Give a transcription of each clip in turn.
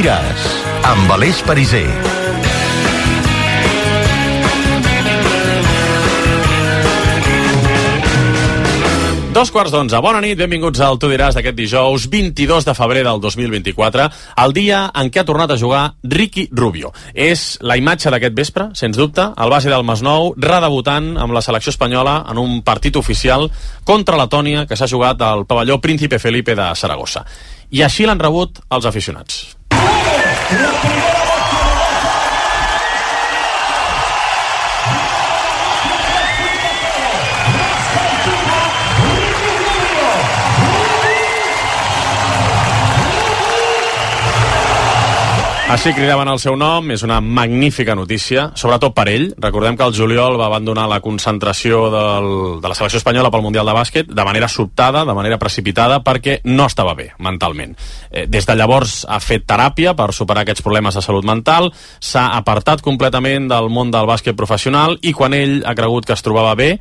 diràs, amb Aleix Pariser. Dos quarts d'onze. Bona nit, benvinguts al Tu diràs d'aquest dijous 22 de febrer del 2024, el dia en què ha tornat a jugar Ricky Rubio. És la imatge d'aquest vespre, sens dubte, el base del Masnou, redebutant amb la selecció espanyola en un partit oficial contra Letònia que s'ha jugat al pavelló Príncipe Felipe de Saragossa. I així l'han rebut els aficionats. La primera Així cridaven el seu nom, és una magnífica notícia, sobretot per ell. Recordem que el juliol va abandonar la concentració del, de la selecció espanyola pel Mundial de Bàsquet de manera sobtada, de manera precipitada, perquè no estava bé mentalment. Eh, des de llavors ha fet teràpia per superar aquests problemes de salut mental, s'ha apartat completament del món del bàsquet professional i quan ell ha cregut que es trobava bé,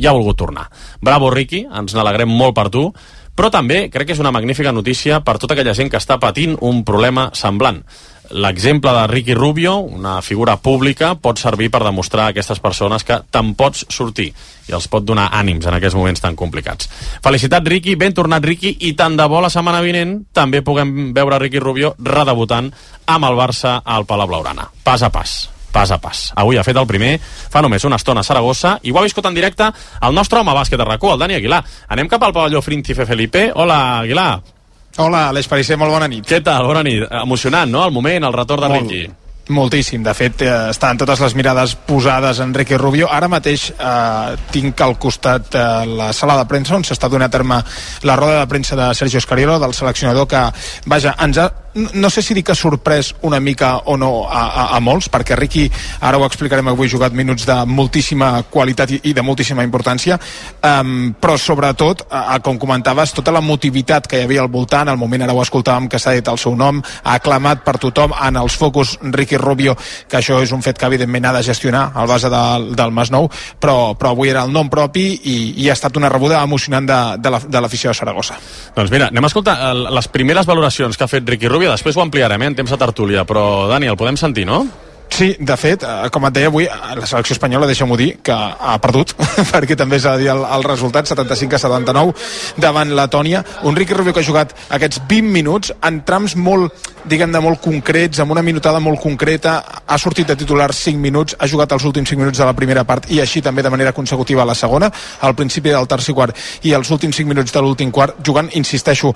ja ha volgut tornar. Bravo, Ricky, ens n'alegrem molt per tu, però també crec que és una magnífica notícia per tota aquella gent que està patint un problema semblant. L'exemple de Ricky Rubio, una figura pública, pot servir per demostrar a aquestes persones que te'n pots sortir i els pot donar ànims en aquests moments tan complicats. Felicitat, Ricky, ben tornat, Ricky, i tant de bo la setmana vinent també puguem veure Ricky Rubio redebutant amb el Barça al Palau Blaugrana. Pas a pas pas a pas. Avui ha fet el primer, fa només una estona a Saragossa, i ho ha viscut en directe el nostre home bàsquet de racó, el Dani Aguilar. Anem cap al pavelló Príncipe Felipe. Hola, Aguilar. Hola, Aleix Pariser, molt bona nit. Què tal? Bona nit. Emocionant, no?, el moment, el retorn de Molt. Ricky. Moltíssim, de fet eh, estan totes les mirades posades en Enrique Rubio ara mateix eh, tinc al costat eh, la sala de premsa on s'està donant a terme la roda de premsa de Sergio Escariolo del seleccionador que, vaja, ens ha no sé si dir que ha sorprès una mica o no a, a, a molts, perquè Ricky, ara ho explicarem, avui ha jugat minuts de moltíssima qualitat i, i de moltíssima importància, um, però sobretot, a, a, com comentaves, tota l'emotivitat que hi havia al voltant, al moment ara ho escoltàvem que s'ha dit el seu nom, ha aclamat per tothom en els focus Ricky Rubio, que això és un fet que evidentment ha de gestionar al base del, del Masnou, però, però avui era el nom propi i, i ha estat una rebuda emocionant de, de la- de l'afició de, de Saragossa. Doncs mira, anem a escoltar les primeres valoracions que ha fet Ricky Rubio, després ho ampliarem, eh, en temps de tertúlia, però Dani, el podem sentir, no? Sí, de fet, eh, com et deia avui, eh, la selecció espanyola, deixa'm-ho dir, que ha perdut, perquè també s'ha de dir el, el resultat, 75 a 79, davant Letònia. Un Ricky Rubio que ha jugat aquests 20 minuts en trams molt, diguem-ne, molt concrets, amb una minutada molt concreta, ha sortit de titular 5 minuts, ha jugat els últims 5 minuts de la primera part i així també de manera consecutiva a la segona, al principi del tercer quart i els últims 5 minuts de l'últim quart, jugant, insisteixo,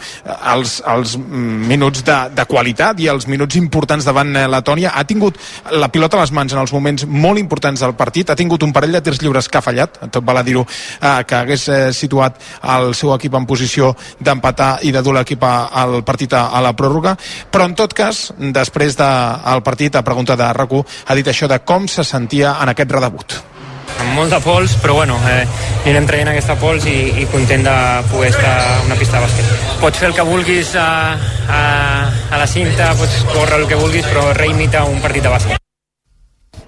els, els mm, minuts de, de qualitat i els minuts importants davant eh, Letònia. Ha tingut la pilota a les mans en els moments molt importants del partit, ha tingut un parell de tirs lliures que ha fallat, tot val a dir-ho, eh, que hagués eh, situat el seu equip en posició d'empatar i de dur l'equip al partit a, a la pròrroga, però en tot cas, després del partit, a pregunta de rac ha dit això de com se sentia en aquest redebut. amb molt de pols, però bueno, eh, anirem traient aquesta pols i, i content de poder estar a una pista de bàsquet. Pots fer el que vulguis a, a, a la cinta, pots córrer el que vulguis, però reimita un partit de bàsquet.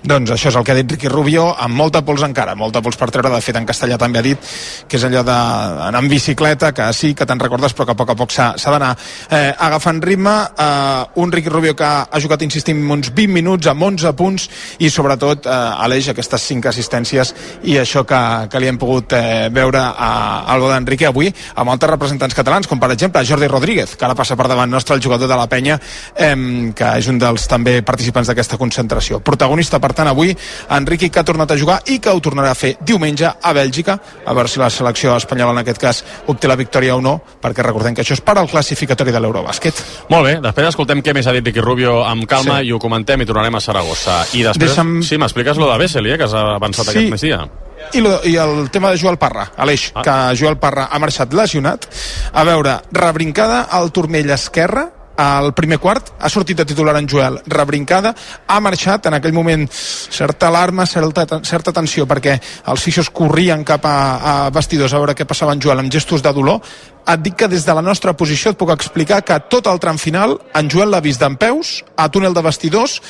Doncs això és el que ha dit Ricky Rubio, amb molta pols encara, molta pols per treure, de fet en castellà també ha dit que és allò d'anar en bicicleta, que sí, que te'n recordes, però que a poc a poc s'ha d'anar eh, agafant ritme. Eh, un Ricky Rubio que ha jugat, insistim, uns 20 minuts amb 11 punts i sobretot eh, Aleix aquestes 5 assistències i això que, que li hem pogut eh, veure a, al bo d'Enrique avui amb altres representants catalans, com per exemple Jordi Rodríguez, que ara passa per davant nostre, el jugador de la penya, eh, que és un dels també participants d'aquesta concentració. Protagonista, per tant avui Enriqui que ha tornat a jugar i que ho tornarà a fer diumenge a Bèlgica a veure si la selecció espanyola en aquest cas obté la victòria o no perquè recordem que això és per al classificatori de l'Eurobàsquet Molt bé, després escoltem què més ha dit Ricky Rubio amb calma Sí. i ho comentem i tornarem a Saragossa. I després, Deixa'm- sí, m'expliques lo de Bessel, eh, que has avançat Sí. aquest migdia. I, lo, I el tema de Joel Parra, Aleix, Ah. ah. que Joel Parra ha marxat lesionat. A veure, rebrincada al turmell esquerre, al primer quart, ha sortit de titular en Joel, rebrincada, ha marxat. En aquell moment certa alarma, certa, certa tensió, perquè els fixos corrien cap a, a vestidors a veure què passava en Joel amb gestos de dolor. Et dic que des de la nostra posició et puc explicar que tot el tram final en Joel l'ha vist d'en peus, a túnel de vestidors,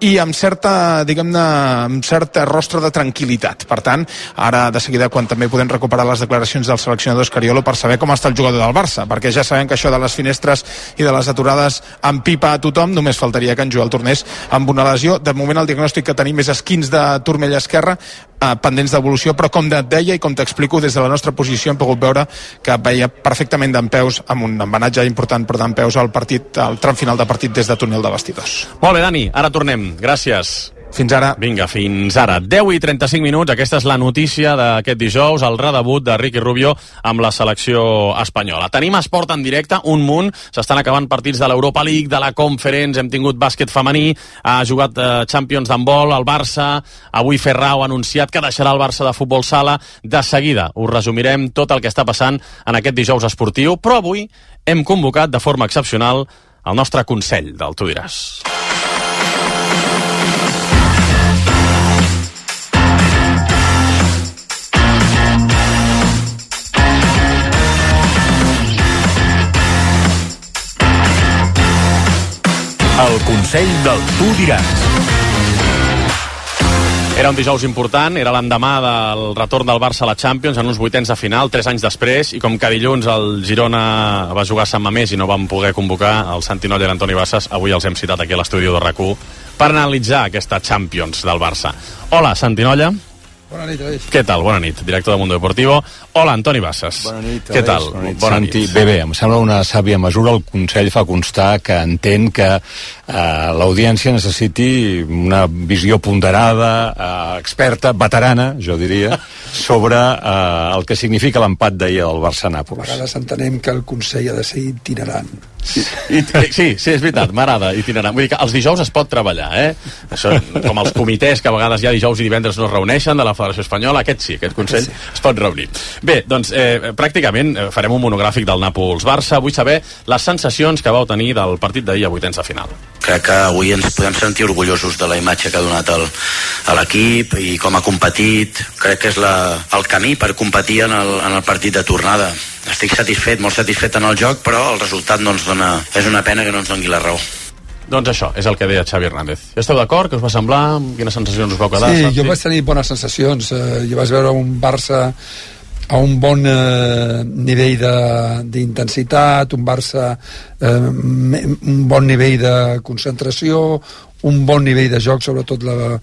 i amb certa, diguem-ne, amb certa rostre de tranquil·litat. Per tant, ara de seguida, quan també podem recuperar les declaracions del seleccionador Escariolo per saber com està el jugador del Barça, perquè ja sabem que això de les finestres i de les aturades en pipa a tothom, només faltaria que en Joel tornés amb una lesió. De moment el diagnòstic que tenim és esquins de turmell esquerra, eh, pendents d'evolució, però com et deia i com t'explico, des de la nostra posició hem pogut veure que veia perfectament d'en peus, amb un embenatge important, però d'en peus al partit, al tram final de partit des de túnel de vestidors. Molt bé, Dani, ara tornem. Gràcies. Fins ara. Vinga, fins ara. 10 i 35 minuts. Aquesta és la notícia d'aquest dijous, el redebut de Ricky Rubio amb la selecció espanyola. Tenim esport en directe, un munt. S'estan acabant partits de l'Europa League, de la Conference, hem tingut bàsquet femení, ha jugat eh, Champions d'handbol, el Barça, avui Ferrao ha anunciat que deixarà el Barça de futbol sala. De seguida us resumirem tot el que està passant en aquest dijous esportiu, però avui hem convocat de forma excepcional el nostre Consell del Tu diràs. El Consell del Tu diràs. Era un dijous important, era l'endemà del retorn del Barça a la Champions en uns vuitens de final, tres anys després, i com que dilluns el Girona va jugar a Sant Mamés i no vam poder convocar el Santi Nolla i l'Antoni Bassas, avui els hem citat aquí a l'estudi de rac per analitzar aquesta Champions del Barça. Hola, Santi Nolla. Bona nit, Aleix. Què tal? Bona nit, director de Mundo Deportivo. Hola, Antoni Bassas. Bona nit, Què Aleix. tal? Bona nit, Bona Santi, nit. bé, bé, em sembla una sàvia mesura. El Consell fa constar que entén que eh, l'audiència necessiti una visió ponderada, eh, experta, veterana, jo diria, sobre eh, el que significa l'empat d'ahir al A Barça-Nàpols. vegades entenem que el Consell ha de ser itinerant. I, sí, sí, és veritat, m'agrada itinerant. Vull dir que els dijous es pot treballar, eh? Això, com els comitès que a vegades ja dijous i divendres no es reuneixen de la Federació Espanyola, aquest sí, aquest Consell sí. es pot reunir. Bé, doncs eh, pràcticament eh, farem un monogràfic del Nàpols-Barça. Vull saber les sensacions que vau tenir del partit d'ahir a vuitens de final. crec que avui ens podem sentir orgullosos de la imatge que ha donat el, a l'equip i com ha competit crec que és la, el camí per competir en el, en el partit de tornada estic satisfet, molt satisfet en el joc però el resultat no ens dona és una pena que no ens doni la raó Doncs això, és el que deia Xavi Hernández. Esteu d'acord? Què us va semblar? Quines sensacions us vau quedar? Sí, jo vaig tenir bones sensacions. Eh, jo vaig veure un Barça a un bon eh, nivell de- d'intensitat, un Barça eh, un bon nivell de concentració, un bon nivell de joc, sobretot la,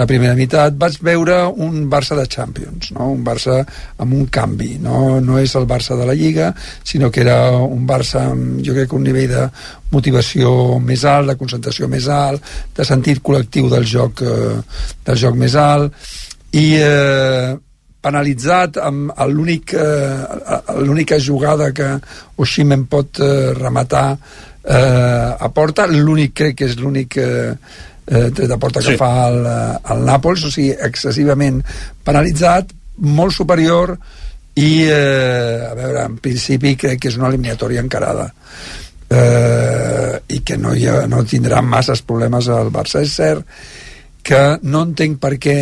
la primera meitat. Vaig veure un Barça de Champions, no? un Barça amb un canvi. No, no és el Barça de la Lliga, sinó que era un Barça amb, jo crec un nivell de motivació més alt, de concentració més alt, de sentit col·lectiu del joc, eh, del joc més alt, i eh, penalitzat amb eh, l'única jugada que Oximen pot eh, rematar eh, a porta, l'únic crec que és l'únic eh, eh, tret de porta que Sí. fa el, eh, el Nàpols, o sigui, excessivament penalitzat, molt superior i, eh, a veure, en principi crec que és una eliminatòria encarada eh, i que no, hi ha, no tindrà masses problemes al Barça. És cert que no entenc per què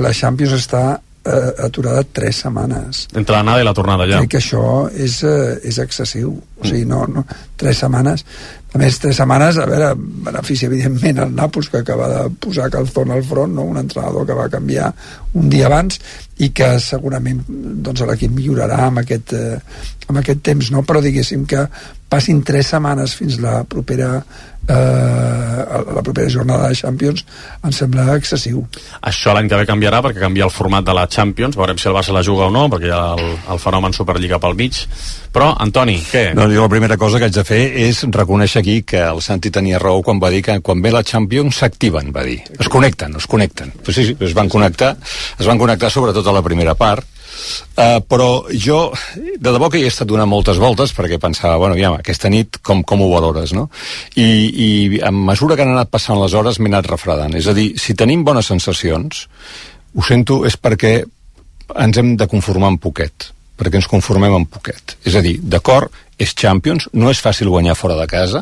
la Champions està eh, aturada tres setmanes. Entre l'anada i la tornada, ja. Crec que això és, eh, és excessiu. O sigui, no, no, tres setmanes. A més, tres setmanes, a veure, beneficia evidentment el Nàpols, que acaba de posar calzón al front, no? un entrenador que va canviar un dia abans i que segurament doncs, l'equip millorarà amb aquest, eh, amb aquest temps, no? però diguéssim que passin tres setmanes fins la propera eh, la propera jornada de Champions em sembla excessiu. Això l'any que ve canviarà perquè canvia el format de la Champions, veurem si el Barça la juga o no, perquè hi ha el, el fenomen Superliga pel mig. Però, Antoni, què? No, jo la primera cosa que haig de fer és reconèixer aquí que el Santi tenia raó quan va dir que quan ve la Champions s'activen, va dir. Es connecten, es connecten. Pues sí, sí, es van connectar, es van connectar sobretot a la primera part, Uh, però jo, de debò que hi he estat donant moltes voltes perquè pensava, bueno, ja, aquesta nit com, com ho valores, no? I, I a mesura que han anat passant les hores m'he anat refredant. És a dir, si tenim bones sensacions, ho sento, és perquè ens hem de conformar amb poquet perquè ens conformem amb poquet. És a dir, d'acord, és Champions, no és fàcil guanyar fora de casa,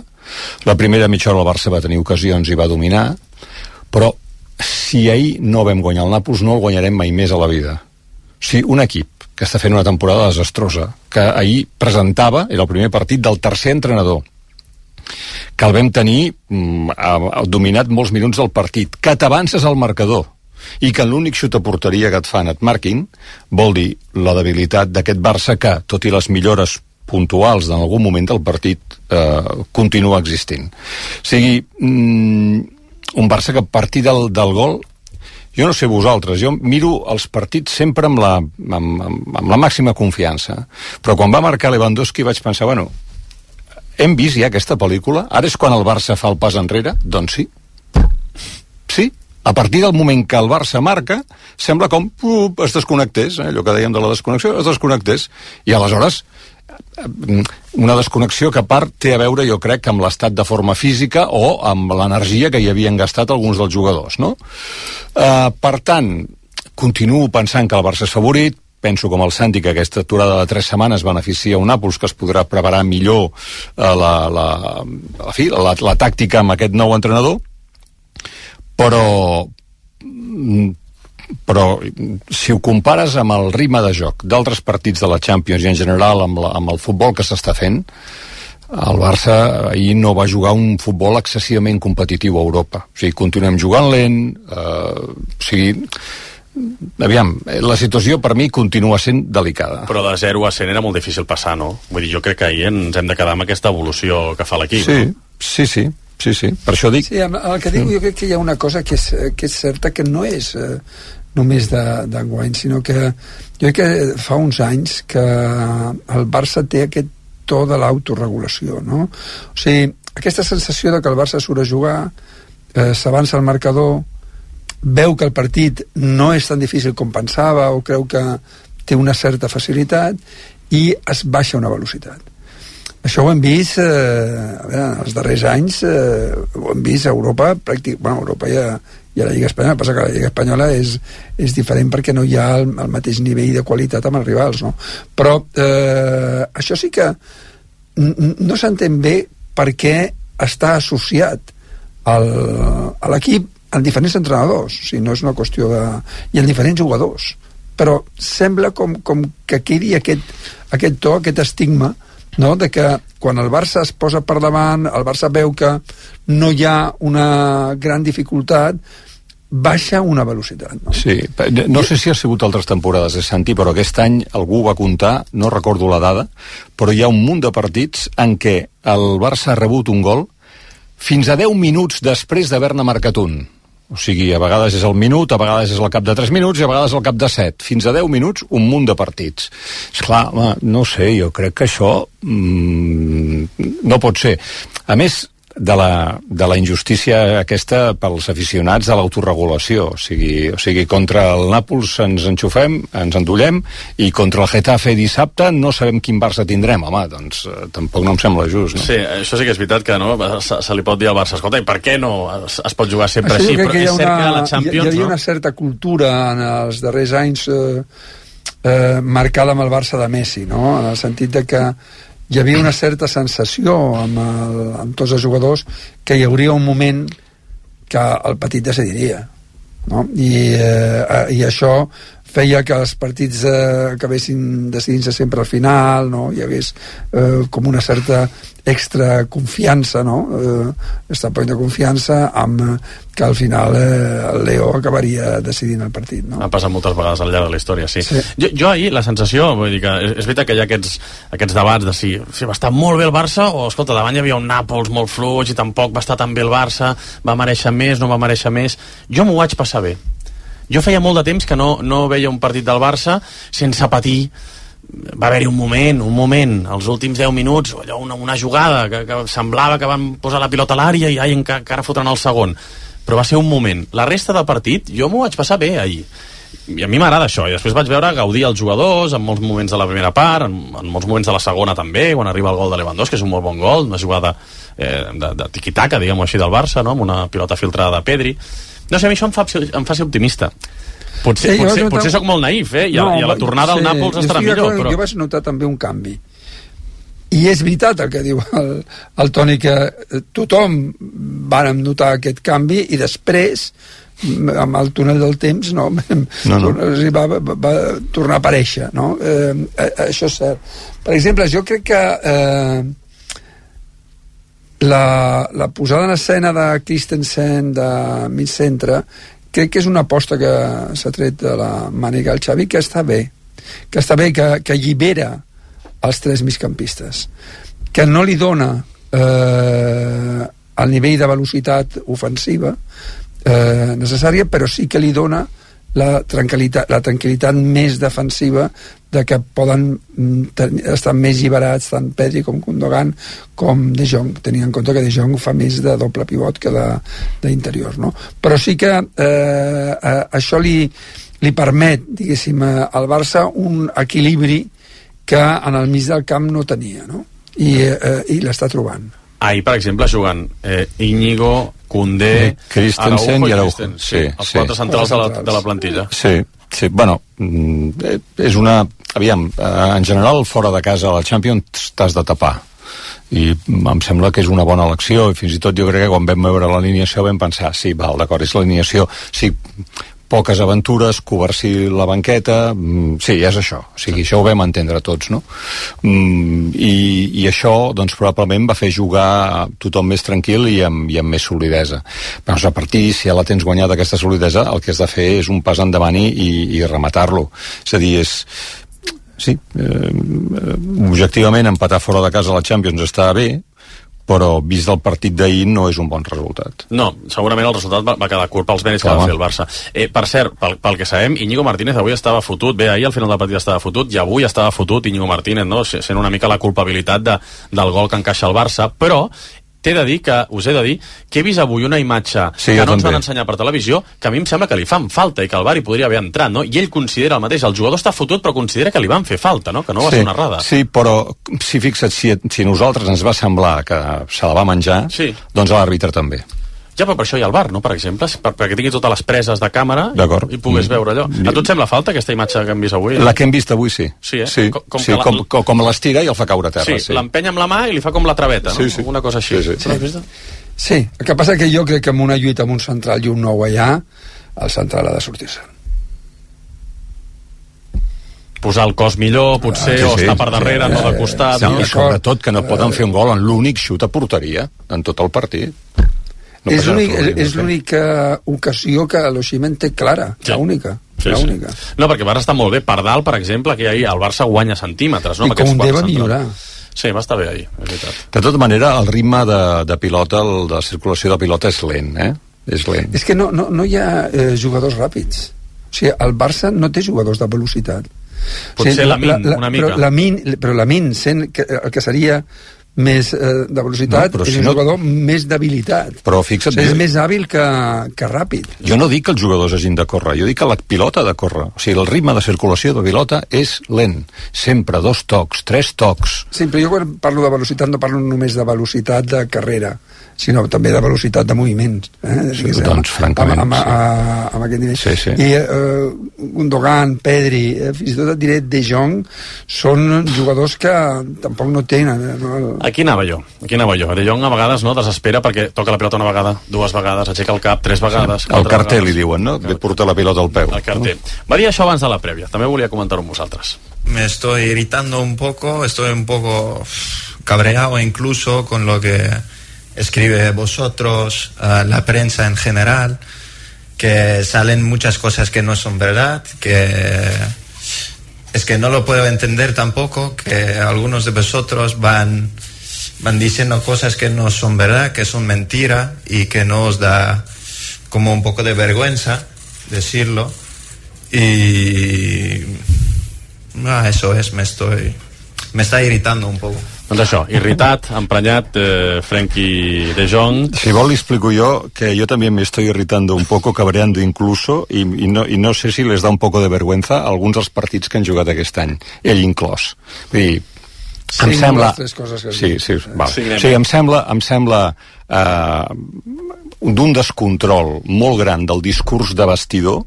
la primera mitja hora el Barça va tenir ocasions i va dominar, però si ahir no vam guanyar el Nàpols, no el guanyarem mai més a la vida. Sigui, un equip que està fent una temporada desastrosa, que ahir presentava, era el primer partit del tercer entrenador, que el vam tenir mm, ha, ha dominat molts minuts del partit, que t'avances al marcador, i que l'únic xut a porteria que et fan et marquin vol dir la debilitat d'aquest Barça que, tot i les millores puntuals d'en algun moment del partit eh, continua existint. O sigui, mm, un Barça que a partir del, del gol jo no sé vosaltres, jo miro els partits sempre amb la, amb, amb, amb la màxima confiança, però quan va marcar Lewandowski vaig pensar, bueno, hem vist ja aquesta pel·lícula? Ara és quan el Barça fa el pas enrere? Doncs sí. Sí, a partir del moment que el Barça marca, sembla com uh, es desconnectés, eh? allò que dèiem de la desconnexió, es desconnectés. I aleshores, una desconnexió que a part té a veure, jo crec, amb l'estat de forma física o amb l'energia que hi havien gastat alguns dels jugadors, no? Uh, per tant, continuo pensant que el Barça és favorit, penso com el Santi que aquesta aturada de tres setmanes beneficia un Nàpols que es podrà preparar millor uh, la, la, la, fi, la, la tàctica amb aquest nou entrenador però mm, però si ho compares amb el ritme de joc d'altres partits de la Champions i en general amb, la, amb el futbol que s'està fent el Barça ahir no va jugar un futbol excessivament competitiu a Europa. O sigui, continuem jugant lent, eh, o sigui, aviam, la situació per mi continua sent delicada. Però de 0 a 100 era molt difícil passar, no? Vull dir, jo crec que ahir ens hem de quedar amb aquesta evolució que fa l'equip. Sí, no? sí, sí. Sí, sí, per això dic... Sí, el que dic, jo crec que hi ha una cosa que és, que és certa, que no és eh, només d'enguany, sinó que jo crec que fa uns anys que el Barça té aquest to de l'autoregulació, no? O sigui, aquesta sensació de que el Barça surt a jugar, eh, s'avança al marcador, veu que el partit no és tan difícil com pensava o creu que té una certa facilitat i es baixa una velocitat això ho hem vist eh, a veure, els darrers anys eh, ho hem vist a Europa pràctic, bueno, a Europa hi ha, hi ha la Lliga Espanyola passa que la Lliga Espanyola és, és diferent perquè no hi ha el, el mateix nivell de qualitat amb els rivals no? però eh, això sí que no s'entén bé per què està associat al, a l'equip en diferents entrenadors, o sigui, no és una qüestió de... i en diferents jugadors però sembla com, com que quedi aquest, aquest to, aquest estigma no? de que quan el Barça es posa per davant, el Barça veu que no hi ha una gran dificultat, baixa una velocitat. No? Sí, no sé si ha sigut altres temporades de Santi, però aquest any algú va comptar, no recordo la dada, però hi ha un munt de partits en què el Barça ha rebut un gol fins a 10 minuts després d'haver-ne marcat un. O sigui, a vegades és el minut, a vegades és al cap de 3 minuts i a vegades al cap de 7. Fins a 10 minuts, un munt de partits. És clar, no sé, jo crec que això mmm, no pot ser. A més, de la, de la injustícia aquesta pels aficionats de l'autoregulació. O sigui, o sigui, contra el Nàpols ens enxufem, ens endollem, i contra el Getafe dissabte no sabem quin Barça tindrem. Home, doncs eh, tampoc no em sembla just, no? Sí, això sí que és veritat que no, se, se li pot dir al Barça, escolta, i per què no es, es pot jugar sempre així? crec Però és cert una, que a la Champions, hi, hi havia no? una certa cultura en els darrers anys eh, eh, marcada amb el Barça de Messi, no? en el sentit de que hi havia una certa sensació amb, el, amb tots els jugadors que hi hauria un moment que el petit decidiria no? I, eh, i això feia que els partits eh, acabessin decidint-se sempre al final, no? hi hagués eh, com una certa extra confiança, no? eh, extra point de confiança amb eh, que al final eh, el Leo acabaria decidint el partit. No? Ha passat moltes vegades al llarg de la història, sí. Sí. Jo, jo ahir, la sensació, vull dir que és, és veritat que hi ha aquests, aquests debats de si, si va estar molt bé el Barça o, escolta, davant hi havia un Nàpols molt fluix i tampoc va estar tan bé el Barça, va mereixer més, no va mereixer més. Jo m'ho vaig passar bé. Jo feia molt de temps que no, no veia un partit del Barça sense patir va haver-hi un moment, un moment, els últims 10 minuts, allò, una, una jugada que, que semblava que van posar la pilota a l'àrea i ai, encara, encara fotran el segon. Però va ser un moment. La resta del partit, jo m'ho vaig passar bé ahir. I a mi m'agrada això, i després vaig veure gaudir els jugadors en molts moments de la primera part, en, en molts moments de la segona també, quan arriba el gol de Lewandowski, que és un molt bon gol, una jugada eh, de, de tiquitaca, diguem-ho així, del Barça, no? amb una pilota filtrada de Pedri. No sé, a mi això em fa, em fa ser optimista. Potser, Sí, potser, noto- potser sóc molt naïf, eh? I, a, i a la tornada al Nàpols estarà millor, però... Jo vaig notar també un canvi. I és veritat el que diu el, el Toni, que eh, tothom vàrem notar aquest canvi i després amb el túnel del temps no, no, no. Va, va, va tornar a aparèixer no? eh, eh, això és cert per exemple, jo crec que eh, la, la posada en escena de Christensen de mig centre crec que és una aposta que s'ha tret de la màniga el Xavi que està bé que està bé, que, que allibera els tres migcampistes que no li dona eh, el nivell de velocitat ofensiva eh, necessària però sí que li dona la tranquil·litat, la tranquil·litat més defensiva de que poden mm, ten- estar més lliberats tant Pedri com Gundogan com De Jong, tenint en compte que De Jong fa més de doble pivot que d'interior no? però sí que eh, eh, això li, li permet diguéssim eh, al Barça un equilibri que en el mig del camp no tenia no? i, eh, i l'està trobant Ahir, per exemple, jugant eh, Íñigo, Koundé, Eh, Christensen i Araujo. Christensen, Sí, els sí. quatre centrals de la, de la plantilla. Sí, sí, bueno, mm, eh, és una... Aviam, eh, en general, fora de casa a la Champions t'has de tapar i em sembla que és una bona elecció i fins i tot jo crec que quan vam veure l'alineació vam pensar, sí, val, d'acord, és l'alineació sí, poques aventures, cobercir la banqueta, mm, sí, és això. O sigui, això ho vam entendre tots, no? Mm, i, I això, doncs, probablement va fer jugar a tothom més tranquil i amb, i amb més solidesa. Però a partir, si ja la tens guanyada aquesta solidesa, el que has de fer és un pas endavant i, i, rematar-lo. És a dir, és, sí, eh, objectivament empatar fora de casa la Champions està bé, però vist el partit d'ahir no és un bon resultat. No, segurament el resultat va, va quedar curt pels mèrits que va fer el Barça. Eh, per cert, pel, pel que sabem, Íñigo Martínez avui estava fotut, bé, ahir al final del partit estava fotut, i avui estava fotut Íñigo Martínez, no? Se- sent una mica la culpabilitat de, del gol que encaixa el Barça, però t'he de dir que, us he de dir, que he vist avui una imatge Sí, que no ens van ensenyar per televisió, que a mi em sembla que li fan falta i que el Bar hi podria haver entrat, no? I ell considera el mateix, el jugador està fotut però considera que li van fer falta, no? Que no va sí, ser una errada. Sí, però si fixa't, si, si nosaltres ens va semblar que se la va menjar, Sí. doncs a l'àrbitre també. Ja, però per això hi ha el bar, no?, per exemple, per, perquè tingui totes les preses de càmera i, i pogués Mm. veure allò. A tu et sembla falta aquesta imatge que hem vist avui? La que hem vist avui sí. Sí, eh? Sí, Com- com sí, la- com, com, com l'estira i el fa caure a terra. Sí, Sí, l'empenya amb la mà i li fa com la traveta, no? Sí, sí. Una cosa així. Sí, sí. Vist? Sí, el que passa que jo crec que amb una lluita amb un central i un nou allà, el central ha de sortir-se. Posar el cos millor, potser, o estar per darrere, no de costat. Sí, no? I sobretot que no poden fer un gol en l'únic xut a porteria en tot el partit. No és l'única ocasió que l'Oximen té clara, Sí. l'única. Sí, sí. No, perquè Barça està molt bé. Per dalt, per exemple, que ahir el Barça guanya centímetres, no? I amb aquests Koundé quatre va centrals. millorar. Sí, va estar bé ahir, és veritat. De tota manera, el ritme de, de pilota, el, de circulació de pilota és lent, eh? És lent. És que no, no, no hi ha eh, jugadors ràpids. O sigui, el Barça no té jugadors de velocitat. Potser Lamine, una mica. Però Lamine, però Lamine sent que, el que seria més eh, de velocitat, No, és si un no- jugador més d'habilitat. Però fixa't O sigui, és més hàbil que, que ràpid. Jo no dic que els jugadors hagin de córrer, jo dic que la pilota ha de córrer. O sigui, el ritme de circulació de pilota és lent. Sempre dos tocs, tres tocs. Sí, però jo quan parlo de velocitat no parlo només de velocitat de carrera, sinó també de velocitat de moviments. Eh? Sí, doncs, francament, Amb, amb, sí. a, amb aquest nivell. Sí, sí. I eh, Gundogan, Pedri, eh, fins i tot et diré De Jong, són jugadors que tampoc no tenen. Eh, no? Aquí anava jo, aquí anava jo. De Jong a vegades no desespera perquè toca la pilota una vegada, dues vegades, aixeca el cap tres vegades. El quatre carter li vegades. diuen, no? De portar la pilota al peu. El carter. Va dir això abans de la prèvia, també volia comentar-ho amb vosaltres. me estoy irritando un poco, estoy un poco cabreado incluso con lo que escribe vosotros, la prensa en general, que salen muchas cosas que no son verdad, que es que no lo puedo entender tampoco, que algunos de vosotros van, van diciendo cosas que no son verdad, que son mentira y que no os da como un poco de vergüenza decirlo. Y ah, eso es, me estoy... Me está irritando un poco. Doncs això, irritat, emprenyat, eh, Frenkie de Jong... Si vol, li explico yo que yo también me estoy irritando un poco, cabreando incluso, y, y, no, y no sé si les da un poco de vergüenza a alguns dels partits que han jugat aquest any, ell inclòs. Vull dir, em Cinc sembla... coses que sí, sí, val. Sí, sí, em sembla, em sembla eh, d'un descontrol molt gran del discurs de vestidor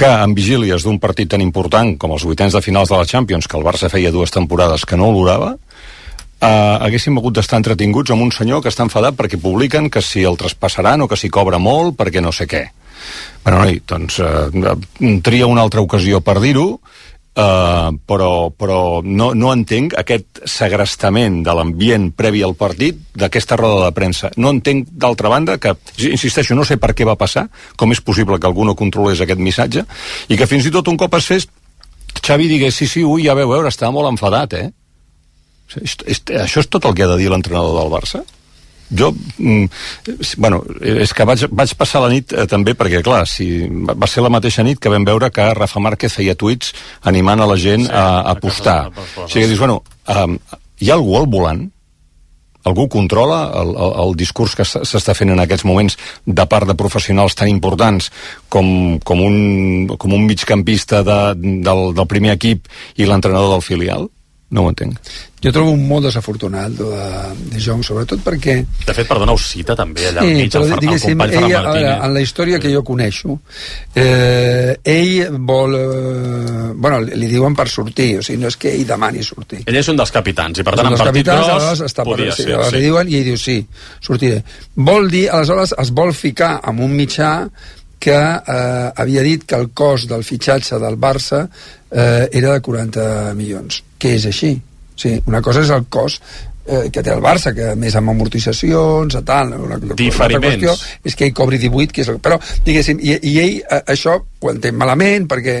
que en vigílies d'un partit tan important com els vuitens de finals de la Champions, que el Barça feia dues temporades que no olorava, eh, haguéssim hagut d'estar entretinguts amb un senyor que està enfadat perquè publiquen que si el traspassaran o que si cobra molt perquè no sé què. Bueno, noi, doncs eh, tria una altra ocasió per dir-ho, Uh, però, però no, no entenc aquest segrestament de l'ambient previ al partit d'aquesta roda de premsa. No entenc, d'altra banda, que, insisteixo, no sé per què va passar, com és possible que algú no controlés aquest missatge, i que fins i tot un cop es fes, Xavi digués, sí, sí, ui, ja veu veure, estava molt enfadat, eh? És, és, això és tot el que ha de dir l'entrenador del Barça? jo, mm, bueno, és que vaig, vaig passar la nit eh, també perquè, clar, si, va ser la mateixa nit que vam veure que Rafa Márquez feia tuits animant a la gent Sí, a, a apostar. O sigui, dius, bueno, um, hi ha algú al volant? Algú controla el, el, el discurs que s'està fent en aquests moments de part de professionals tan importants com, com, un, com un migcampista de, del, del primer equip i l'entrenador del filial? No ho entenc. Jo trobo molt desafortunat de, de Jong, sobretot perquè De fet, perdona, us cita també allà al Sí, mig, però el, el company Ferran ell, Martínez. en la història que jo coneixo, eh, ell vol... Eh, bueno, li diuen per sortir, o sigui, no és que ell demani sortir. Ell és un dels capitans, i per tant, en partit capitans, gros, aleshores està per, podia sí, ser. Sí. li diuen i ell diu sí, sortiré. Vol dir, aleshores es vol ficar amb un mitjà que eh, havia dit que el cost del fitxatge del Barça eh, era de 40 milions, que és així. Sí, una cosa és el cost eh, que té el Barça, que a més amb amortitzacions, a tal, una, una Diferiments. qüestió és que ell cobri 18, que és el, però diguéssim, i, i ell eh, això ho entén malament perquè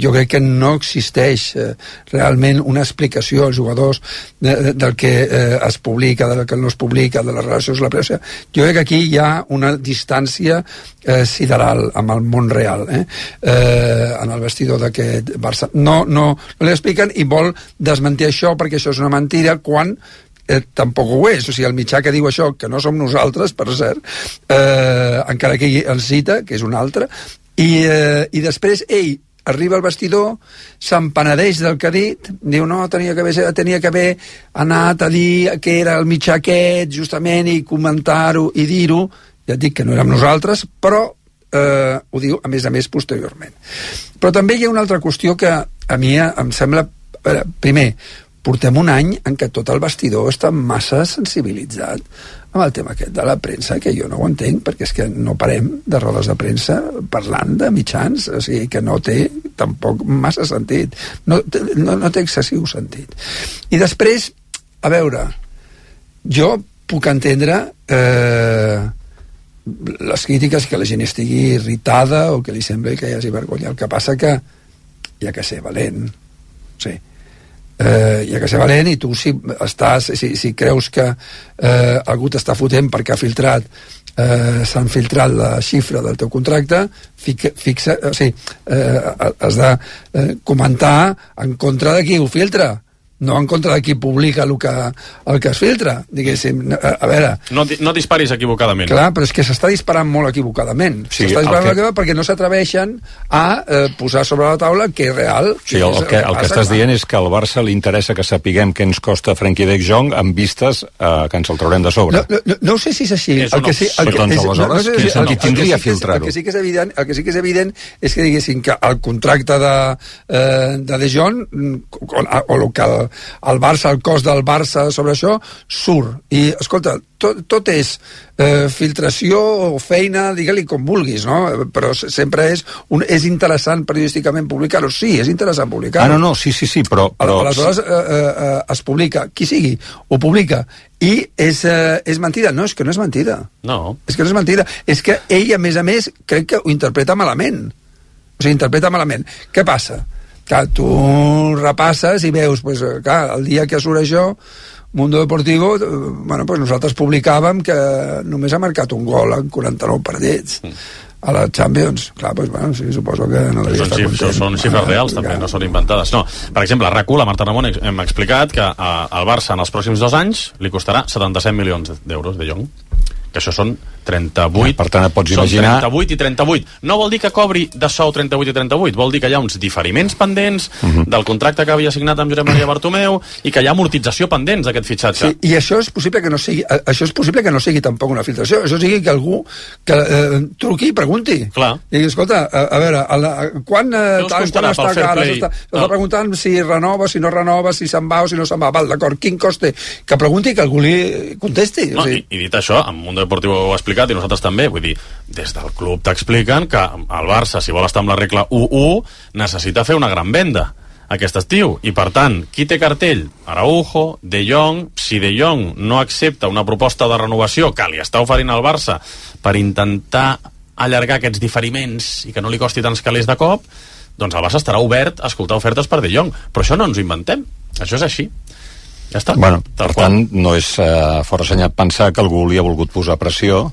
jo crec que no existeix eh, realment una explicació als jugadors de, de, del que eh, es publica, del que no es publica, de les relacions amb la premsa. Jo crec que aquí hi ha una distància eh, sideral amb el món real, eh? Eh, en el vestidor d'aquest Barça. No, no, no li expliquen i vol desmentir això perquè això és una mentira quan eh, tampoc ho és, o sigui, el mitjà que diu això, que no som nosaltres, per cert, eh, encara que el cita, que és un altre, i, eh, i després ell arriba al vestidor, s'empenedeix del que ha dit, diu, no, tenia que haver, tenia que haver anat a dir que era el mitjà aquest, justament, i comentar-ho i dir-ho, ja et dic que no érem nosaltres, però eh, ho diu, a més a més, posteriorment. Però també hi ha una altra qüestió que a mi em sembla... Veure, primer, portem un any en què tot el vestidor està massa sensibilitzat amb el tema aquest de la premsa, que jo no ho entenc, perquè és que no parem de rodes de premsa parlant de mitjans, o sigui que no té tampoc massa sentit, no, no, no té excessiu sentit. I després, a veure, jo puc entendre eh, les crítiques que la gent estigui irritada o que li sembli que hi hagi vergonya. El que passa que hi ha que ser valent. Sí. Eh, hi ha que ser valent i tu si, estàs, si, si creus que eh, algú t'està fotent perquè ha filtrat eh, s'han filtrat la xifra del teu contracte fica, fixa, o sigui, eh, has de eh, comentar en contra de qui ho filtra no en contra de qui publica el que, el que es filtra diguéssim, a, a veure No, no disparis equivocadament. Clar, però és que s'està disparant molt equivocadament. Sí, s'està el disparant que- equivocadament perquè no s'atreveixen a eh, posar sobre la taula que és real. Sí, el, el, que, el que estàs dient és que al Barça li interessa que sapiguem què ens costa Frenkie de Jong amb vistes eh, que ens el traurem de sobre. No, no, no, no ho sé si és així. És el que sí, el que. Doncs, és, aleshores, sé quin si- el que tindria filtrar-ho? El que sí que és evident, el que sí que és evident és que diguéssim que el contracte de, eh, de De Jong mm, o, o el que el, el Barça, el cost del Barça sobre això, surt. I, escolta, tot, tot és eh, filtració o feina, digue-li com vulguis, no? Però se- sempre és, un, és interessant periodísticament publicar-ho. Sí, és interessant publicar-ho. Ah, no, no, sí, sí, sí, però... però Aleshores eh, eh, eh, es publica, qui sigui, ho publica, i és, eh, és mentida. No, és que no és mentida. No. És que no és mentida. És que ell, a més a més, crec que ho interpreta malament. O sigui, interpreta malament. Què passa? Que tu repasses i veus, pues, eh, clar, el dia que surt això, Mundo Deportivo, eh, bueno, pues nosaltres publicàvem que només ha marcat un gol en 49 partits. Mm. a la Champions. Clar, doncs, bueno, sí, suposo que no devia Són, estar content. són xifres reals, també, no són inventades. No, per exemple, a RAC1, la Marta Ramon ex- hem explicat que al Barça en els pròxims dos anys li costarà 77 milions d'euros de Jong que això són 38 Per tant, et pots imaginar- 38 i 38 no vol dir que cobri de sou 38 i 38 vol dir que hi ha uns diferiments pendents Mhm. del contracte que havia signat amb Josep Maria Bartomeu i que hi ha amortització pendents d'aquest fitxatge Sí, I això és possible que no sigui a- això és possible que no sigui tampoc una filtració, això sigui que algú que eh, truqui i pregunti. Clar. I digui, escolta, a, a veure, a la, quan, eh, costarà quan està pel fair que ara play? s'està No. preguntant si renova, si no renova, si se'n va o si no se'n va. Val, d'acord, quin coste? Que pregunti i que algú li contesti. No, o i, sigui, I dit això, en Mundo Deportivo ho ha explicat i nosaltres també, vull dir, des del club t'expliquen que el Barça, si vol estar amb la regla 1-1, necessita fer una gran venda aquest estiu, i per tant, qui té cartell? Araujo, De Jong, si De Jong no accepta una proposta de renovació que li està oferint al Barça per intentar allargar aquests diferiments i que no li costi tants calés de cop, doncs el Barça estarà obert a escoltar ofertes per De Jong. Però això no ens ho inventem, això és així. Ja està. Bueno, per qual. tant, no és uh, fora senyat pensar que algú li ha volgut posar pressió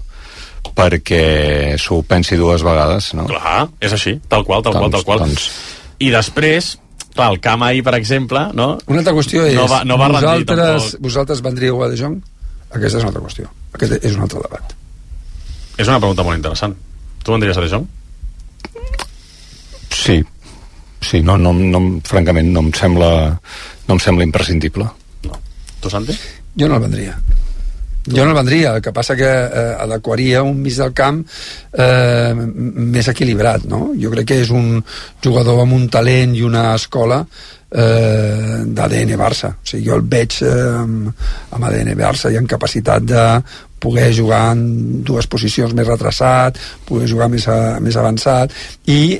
perquè s'ho pensi dues vegades, no? Clar, és així, tal qual, tal qual, Doncs- tal qual. doncs- I després, clar, el camp ahir, per exemple, no? una altra qüestió és, no va, no va rendir vosaltres, tampoc. vosaltres vendríeu a De Jong? Aquesta és una altra qüestió. Aquest és un altre debat. És una pregunta molt interessant. Tu vendries a De Jong? Sí, sí, no, no, no, francament no em sembla, no em sembla imprescindible. Tu, Santi? Jo no el vendria. Jo no el vendria, el que passa que eh, adequaria un mig del camp eh, més equilibrat, no? Jo crec que és un jugador amb un talent i una escola eh, d'ADN Barça. O sigui, jo el veig eh, amb, amb ADN Barça i amb capacitat de poder jugar en dues posicions més retrasat, poder jugar més, a, més avançat i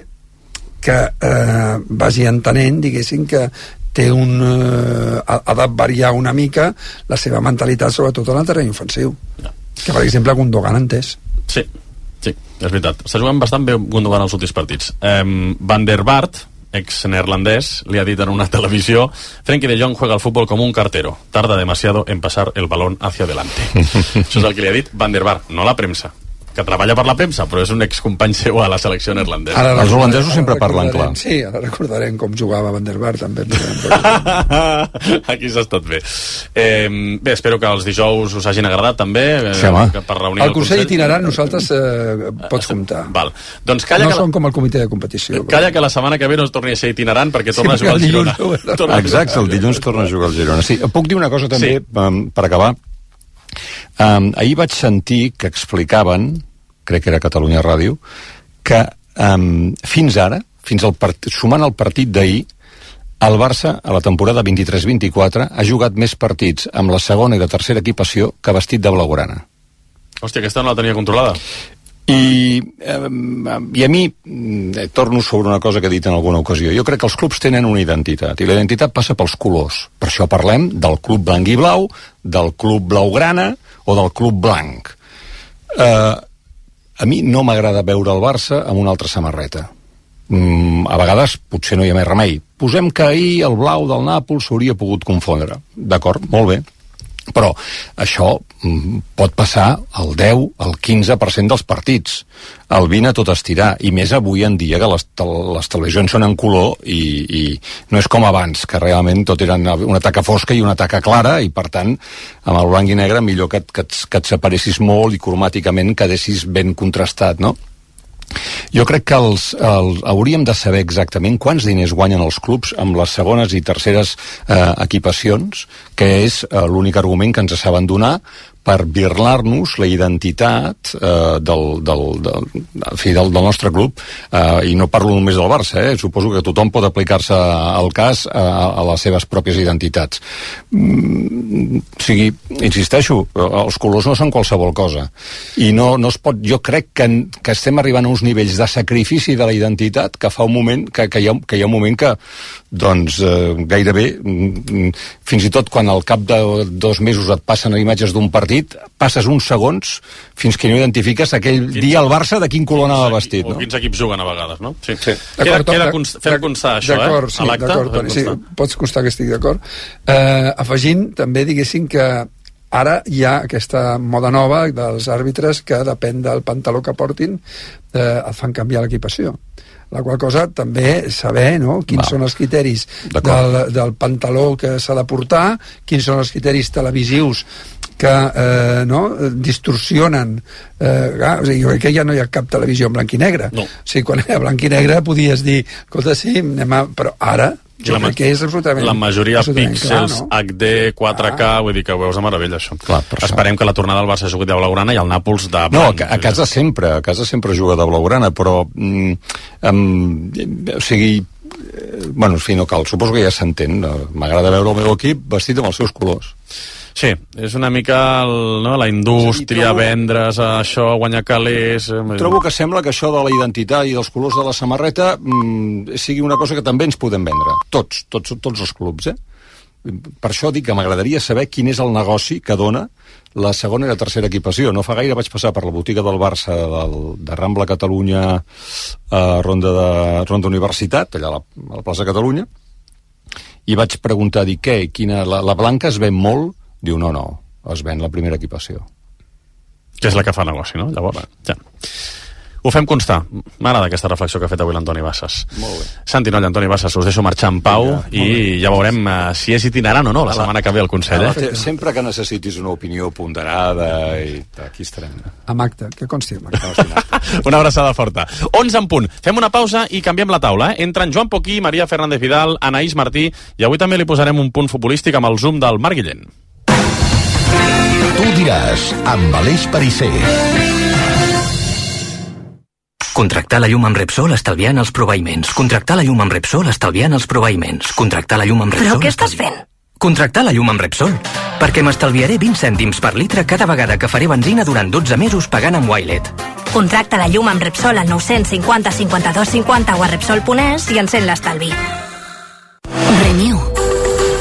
que eh, vagi entenent, diguéssim, que té un, eh, ha, ha de variar una mica la seva mentalitat, sobretot en el terreny ofensiu. Ja. Que, per exemple, Gundogan ha entès. Sí, sí, és veritat. Està jugant bastant bé Gundogan els últims partits. Um, Van der Bart, ex-neerlandès, li ha dit en una televisió Frenkie de Jong juega al fútbol como un cartero. Tarda demasiado en pasar el balón hacia adelante. Això és el que li ha dit Van der Bart, no la premsa que treballa per la premsa, però és un excompany seu a la selecció neerlandesa. Els recordarem- holandesos sempre ara parlen clar. Sí, ara recordarem com jugava Van der Bar, també. Aquí s'ha estat bé. Eh, bé, espero que els dijous us hagin agradat també. Eh, Sí, home. que per reunir El Consell itinerant, nosaltres eh, pots comptar. Val. Doncs calla, No que la, som com el comitè de competició. calla que la setmana que ve no es torni a ser itinerant perquè torna Sí, a jugar al el Girona. dilluns no, no. Torna a jugar- Exacte, el dilluns torna a jugar al Girona. Sí, puc dir una cosa també, Sí. um, per acabar? Um, ahir vaig sentir que explicaven, crec que era Catalunya Ràdio, que um, fins ara, fins al part... sumant el partit d'ahir, el Barça, a la temporada 23-24, ha jugat més partits amb la segona i la tercera equipació que vestit de blaugrana. Hòstia, aquesta no la tenia controlada. I, eh, I a mi, mm, eh, torno sobre una cosa que he dit en alguna ocasió, jo crec que els clubs tenen una identitat, i la identitat passa pels colors. Per això parlem del club blanc i blau, del club blaugrana o del club blanc. Eh, a mi no m'agrada veure el Barça amb una altra samarreta. Mm, a vegades potser no hi ha més remei. Posem que ahir el blau del Nàpols s'hauria pogut confondre. D'acord, molt bé. Però això mm, pot passar al 10, al 15% dels partits. El 20 a tot estirar. I més avui en dia que les, les televisions són en color i, i no és com abans, que realment tot era una taca fosca i una taca clara i per tant, amb el blanc i negre millor que, que, que et separessis molt i cromàticament quedessis ben contrastat, no? Jo crec que els, els, hauríem de saber exactament quants diners guanyen els clubs amb les segones i terceres eh, equipacions, que és eh, l'únic argument que ens saben donar per birlar-nos la identitat eh, del, del, del, fi, del, del nostre club eh, i no parlo només del Barça, eh? suposo que tothom pot aplicar-se al cas eh, a, a les seves pròpies identitats mm, o sigui, insisteixo els colors no són qualsevol cosa i no, no es pot, jo crec que, que estem arribant a uns nivells de sacrifici de la identitat que fa un moment que, que, hi, ha, que hi ha un moment que doncs eh, gairebé mm, fins i tot quan al cap de dos mesos et passen imatges d'un partit passes uns segons fins que no identifiques aquell Quins- dia al Barça de quin color anava vestit O no? quins equips juguen a vegades, no? Sí. sí. Queda, D'acord, queda const, fem constar això, eh? D'acord, sí, a l'acte. d'acord, fem Toni, sí, constar. pots constar que estic d'acord. Eh, afegint, també, diguéssim, que Ara hi ha aquesta moda nova dels àrbitres que depèn del pantaló que portin eh, et fan canviar l'equipació la qual cosa també saber no, quins Va. són els criteris del, del pantaló que s'ha de portar, quins són els criteris televisius que eh, no, distorsionen eh, ah, o sigui, jo crec que ja no hi ha cap televisió en blanc i negre No. o sigui, quan era blanc i negre podies dir escolta, sí, anem a... però ara jo la crec que és absolutament la majoria absolutament píxels clar, no? HD, 4K, vull dir que ho veus de meravella, això. Clar, per això. Esperem que la tornada del Barça jugui de blaugrana i el Nàpols de No, blanc. a, a casa sempre, a casa sempre juga de blaugrana, però... Mm, um, o sigui, eh, bueno, en fi, no cal, suposo que ja s'entén. no? M'agrada veure el meu equip vestit amb els seus colors. Sí, és una mica el, no, la indústria, trobo- vendre's això, guanyar calés... eh, Trobo que sembla que això de la identitat i dels colors de la samarreta mm, sigui una cosa que també ens podem vendre. Tots, tots, tots els clubs, eh? Per això dic que m'agradaria saber quin és el negoci que dona la segona i la tercera equipació. No fa gaire vaig passar per la botiga del Barça del, de Rambla Catalunya a Ronda, de, Ronda Universitat, allà a la, a la plaça Catalunya, i vaig preguntar, dic, què, quina, la, la blanca es ven molt? Diu, no, no, es ven la primera equipació. que és la que fa negoci, no? Llavors, ja. Ho fem constar. M'agrada aquesta reflexió que ha fet avui l'Antoni Bassas. Molt bé. Santi Noll, Antoni Bassas, us deixo marxar en pau i ja veurem eh, si és itinerant o no la setmana que ve al Consell. Eh? sempre que necessitis una opinió ponderada i aquí estarem. amb acte, que consti amb acte. Una abraçada forta. 11 en punt. Fem una pausa i canviem la taula. Eh? Entren Joan Poquí, Maria Fernández Vidal, Anaïs Martí i avui també li posarem un punt futbolístic amb el zoom del Marc Guillén. Tu diràs, amb Aleix Pariser. Contractar la llum amb Repsol estalviant els proveïments. Contractar la llum amb Repsol estalviant els proveïments. Contractar la llum amb Repsol... Però què estàs fent? Contractar la llum amb Repsol. Perquè m'estalviaré 20 cèntims per litre cada vegada que faré benzina durant 12 mesos pagant amb Wilet. Contracta la llum amb Repsol al 950 52 50 o a Repsol.es i encén l'estalvi. Renew.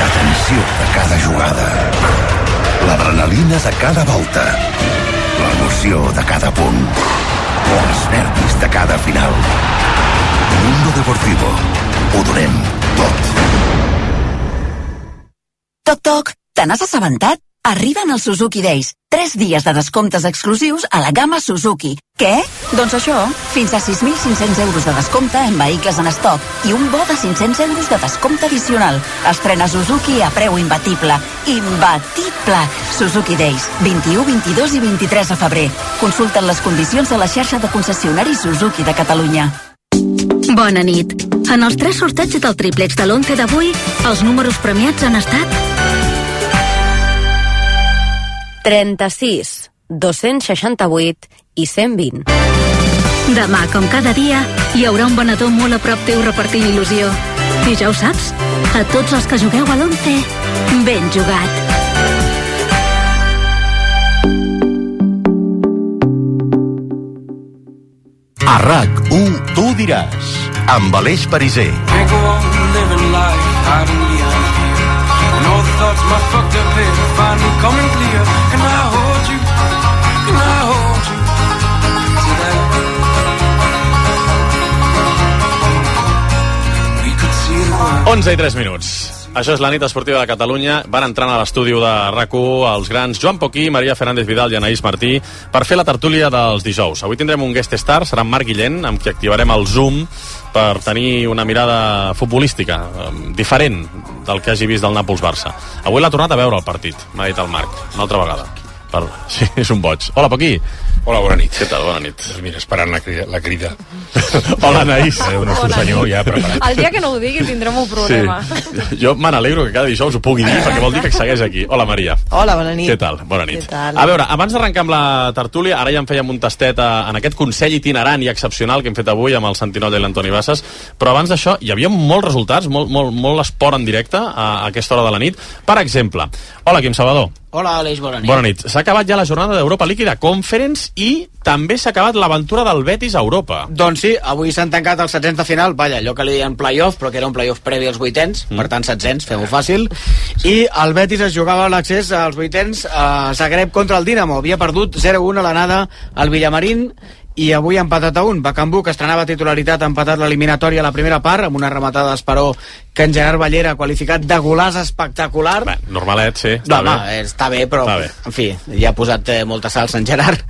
La tensió de cada jugada. L'adrenalina de cada volta. L'emoció de cada punt. Els nervis de cada final. Mundo Deportivo. Ho donem tot. Toc, toc, te n'has assabentat? Arriben els Suzuki Days. Tres dies de descomptes exclusius a la gamma Suzuki. Què? Doncs això, fins a 6.500 euros de descompte en vehicles en estoc i un bo de 500 euros de descompte addicional. Estrena Suzuki a preu imbatible. Imbatible! Suzuki Days, 21, 22 i 23 de febrer. Consulten les condicions de la xarxa de concessionaris Suzuki de Catalunya. Bona nit. En els tres sorteig del triplex de l'11 d'avui, els números premiats han estat 36, 268 i 120. Demà, com cada dia, hi haurà un venedor molt a prop teu repartint il·lusió. I ja ho saps, a tots els que jugueu a l'11, ben jugat. A RAC1, tu diràs, amb Aleix Pariser. Can't 11 i 3 minuts. Això és la nit esportiva de Catalunya. Van entrant a l'estudi de rac els grans Joan Poquí, Maria Fernández Vidal i Anaïs Martí per fer la tertúlia dels dijous. Avui tindrem un guest star, serà Marc Guillén, amb qui activarem el Zoom per tenir una mirada futbolística eh, diferent del que hagi vist del Nàpols-Barça. Avui l'ha tornat a veure el partit, m'ha dit el Marc, una altra vegada. Per... Sí, és un boig. Hola, Poquí. Hola, bona nit. Què tal? Bona nit. Doncs mira, esperant la crida. La crida. Hola, Anaïs. El nostre senyor ja preparat. El dia que no ho digui tindrem un problema. Sí. Jo me n'alegro que cada dijous ho pugui dir perquè vol dir que segueix aquí. Hola, Maria. Hola, bona nit. Què tal? Bona nit. Què tal? A veure, abans d'arrencar amb la tertúlia, ara ja en fèiem un tastet a, en aquest Consell itinerant i excepcional que hem fet avui amb el Santinolla i l'Antoni Bassas, però abans d'això hi havia molts resultats, molt, molt, molt esport en directe a, a aquesta hora de la nit. Per exemple, hola, Quim Salvador. Hola, Aleix, bona nit. Bona nit. S'ha acabat ja la jornada d'Europa de Conference i també s'ha acabat l'aventura del Betis a Europa. Doncs sí, avui s'han tancat els setzents de final, vaja, allò que li deien playoff, però que era un playoff previ als vuitens, mm. per tant setzents, fem-ho fàcil, i el Betis es jugava l'accés als vuitens a Zagreb contra el Dinamo, havia perdut 0-1 a l'anada al Villamarín, i avui ha empatat a un. Bacambú, que estrenava titularitat, ha empatat l'eliminatòria a la primera part, amb una rematada d'Esperó que en Gerard Ballera ha qualificat de golàs espectacular. Bé, normalet, sí. No, Està home, bé. està bé, però, Està bé. en fi, ja ha posat eh, molta salsa en Gerard.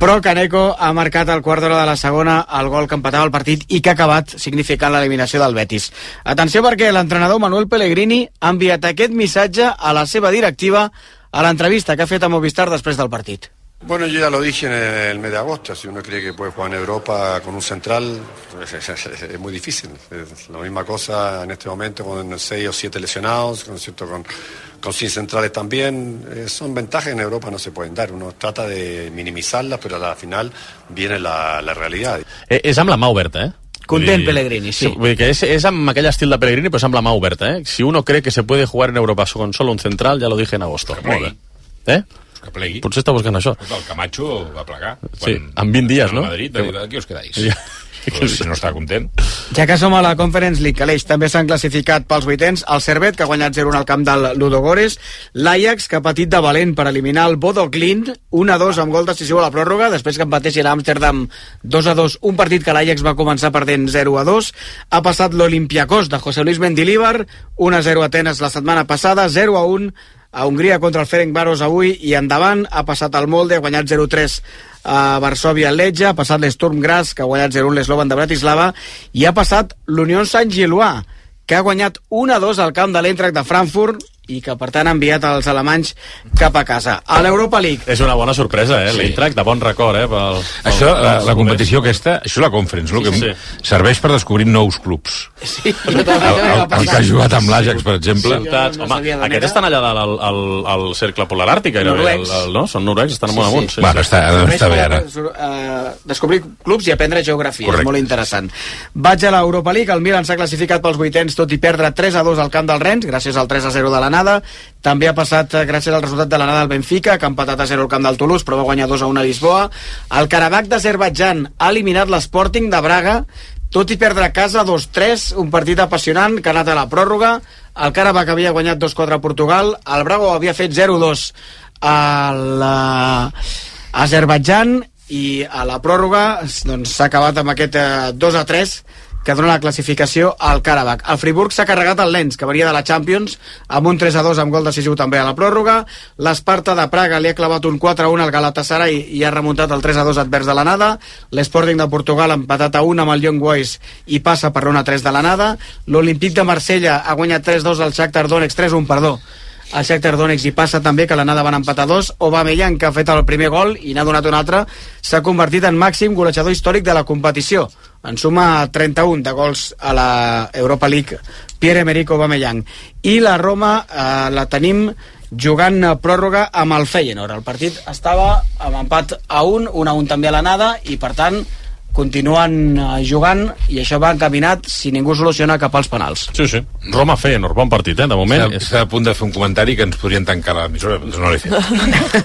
Però Caneco ha marcat al quart d'hora de la segona el gol que empatava el partit i que ha acabat significant l'eliminació del Betis. Atenció perquè l'entrenador Manuel Pellegrini ha enviat aquest missatge a la seva directiva a l'entrevista que ha fet a Movistar després del partit. Bueno, yo ya lo dije en el mes de agosto, si uno cree que puede jugar en Europa con un central, es, es- es muy difícil. Es la misma cosa en este momento con seis o siete lesionados, con, cierto, con, con sin centrales también. Eh, son ventajas que en Europa no se pueden dar. Uno trata de minimizarlas, pero a la final viene la, la realidad. Eh, és amb la mà oberta, eh? Content Pellegrini, sí. Vull dir que és, és amb aquell estil de Pellegrini, però és amb la mà oberta, eh? Si uno cree que se puede jugar en Europa con solo un central, ya lo dije en agosto. Molt bé. Eh? Que plegui. Potser està buscant això. El Camacho va plegar. Sí, en 20 dies, no? A Madrid, va dir, aquí us quedáis. Ja. Però si no està content. Ja que som a la Conference League, Aleix, també s'han classificat pels vuitens el Servet, que ha guanyat 0-1 al camp del Ludogores, l'Ajax, que ha patit de valent per eliminar el Bodo Clint, 1-2 amb gol decisiu a la pròrroga, després que empatessin a Amsterdam 2-2, un partit que l'Ajax va començar perdent 0-2, ha passat l'Olimpiakos de José Luis Mendilibar, 1-0 a Atenes la setmana passada, 0-1 a Hongria contra el Ferencváros avui i endavant. Ha passat el Molde, ha guanyat 0-3 a Varsovia Letja, ha passat l'Sturm Graz, que ha guanyat 0-1 l'Eslovan de Bratislava, i ha passat l'Unió Sant Gilois, que ha guanyat 1-2 al camp de l'Eintracht de Frankfurt i que per tant ha enviat els alemanys cap a casa. A l'Europa League. És una bona sorpresa, eh? Sí. L'Eintracht, de bon record, eh? Pel, pel, Això, la, la pel- competició aquesta, això és la Conference, no? Sí, que sí. serveix per descobrir nous clubs. Sí, El, el, el que ha jugat amb l'Ajax, per exemple. Ciutats, home, aquests estan allà al, al, al cercle polar àrtic, gairebé, el, el, no? Són noruecs, estan molt amunt. Sí, Bueno, està, està bé ara. Eh, descobrir clubs i aprendre geografia, Correcte. és molt interessant. Vaig a l'Europa League, el Milan s'ha classificat pels vuitens tot i perdre 3 a 2 al camp del Rennes, gràcies al 3 a 0 de l'anada. També ha passat eh, gràcies al resultat de l'anada al Benfica, que ha empatat a 0 al camp del Toulouse, però va guanyar 2 a 1 a Lisboa. El Karabakh d'Azerbaidjan ha eliminat l'Sporting de Braga, tot i perdre a casa 2-3, un partit apassionant que ha anat a la pròrroga. El Karabakh havia guanyat 2-4 a Portugal, el Braga havia fet 0-2 a l'Azerbaidjan i a la pròrroga doncs, s'ha acabat amb aquest eh, 2 a 3 que dona la classificació al Karabakh. El Friburg s'ha carregat el Lens, que venia de la Champions, amb un 3 a 2 amb gol decisiu també a la pròrroga. L'Esparta de Praga li ha clavat un 4 a 1 al Galatasaray i ha remuntat el 3 a 2 advers de l'anada. L'Sporting de Portugal ha empatat a 1 amb el Young Boys i passa per una 3 de l'anada. L'Olímpic de Marsella ha guanyat 3-2 al Shakhtar Donetsk, 3-1, perdó, el Shakhtar Donetsk i passa també que l'anada van empatar dos Aubameyang que ha fet el primer gol i n'ha donat un altre s'ha convertit en màxim golejador històric de la competició en suma 31 de gols a la Europa League Pierre-Emerick Aubameyang. I la Roma eh, la tenim jugant a pròrroga amb el Feyenoord. El partit estava amb empat a un un a un també a l'anada i per tant continuen eh, jugant i això va encaminat si ningú soluciona cap als penals Sí, sí. Roma Feyenoord, bon partit, eh? De moment... Està, està a punt de fer un comentari que ens podrien tancar l'emissora, però no l'he fet.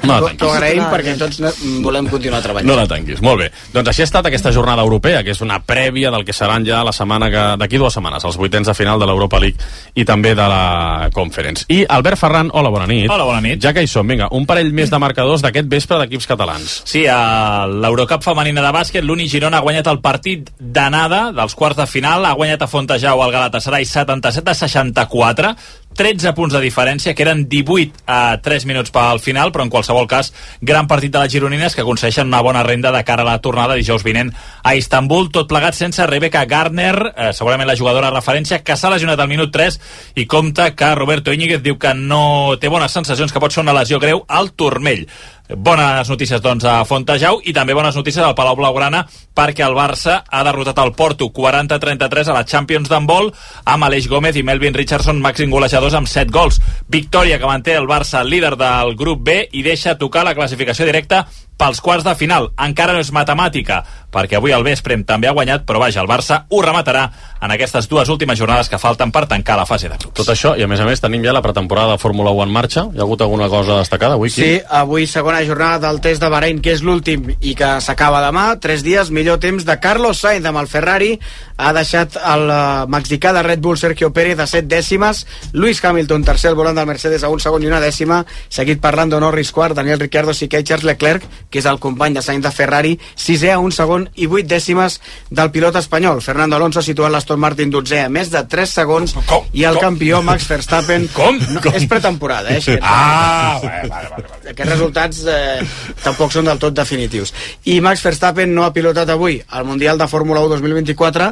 No T'ho la t'ho agraïm tanquis. perquè tots volem continuar treballant. No la tanquis. Molt bé. Doncs així ha estat aquesta jornada europea, que és una prèvia del que seran ja la setmana que d'aquí dues setmanes, els vuitens de final de l'Europa League i també de la Conference. I Albert Ferran, hola, bona nit. Hola, bona nit. Ja que hi som, vinga, un parell més de marcadors d'aquest vespre d'equips catalans. Sí, a l'Eurocup femenina de bàsquet, l'Uni Girona ha guanyat el partit d'anada dels quarts de final, ha guanyat a Fontejau al Galatasaray 77 a 64, 13 punts de diferència, que eren 18 a 3 minuts pel final, però en qualsevol cas, gran partit de les gironines que aconsegueixen una bona renda de cara a la tornada dijous vinent a Istanbul, tot plegat sense Rebecca Gardner, eh, segurament la jugadora de referència, que s'ha lesionat al minut 3 i compta que Roberto Íñiguez diu que no té bones sensacions, que pot ser una lesió greu al turmell. Bones notícies, doncs, a Fontejau i també bones notícies al Palau Blaugrana perquè el Barça ha derrotat el Porto 40-33 a la Champions d'handbol amb Aleix Gómez i Melvin Richardson màxim golejadors amb 7 gols. Victòria que manté el Barça líder del grup B i deixa tocar la classificació directa pels quarts de final. Encara no és matemàtica, perquè avui al vespre també ha guanyat, però vaja, el Barça ho rematarà en aquestes dues últimes jornades que falten per tancar la fase de grups. Tot això, i a més a més tenim ja la pretemporada de Fórmula 1 en marxa. Hi ha hagut alguna cosa destacada avui? Quim? Sí, avui segona jornada del test de Bahrein, que és l'últim i que s'acaba demà. Tres dies, millor temps de Carlos Sainz amb el Ferrari. Ha deixat el eh, mexicà de Red Bull, Sergio Pérez, a set dècimes. Luis Hamilton, tercer al volant del Mercedes, a un segon i una dècima. Seguit per Lando Norris, quart, Daniel Ricciardo, Siquet, Charles Leclerc, que és el company de Sainz de Ferrari, sisè a un segon i vuit dècimes del pilot espanyol. Fernando Alonso situat l'Aston Martin dotzè a més de 3 segons i el campió Max Verstappen Com? No, és pretemporada, eh? Ah, vale, vale, vale. aquests resultats eh, tampoc són del tot definitius. I Max Verstappen no ha pilotat avui al Mundial de Fórmula 1 2024,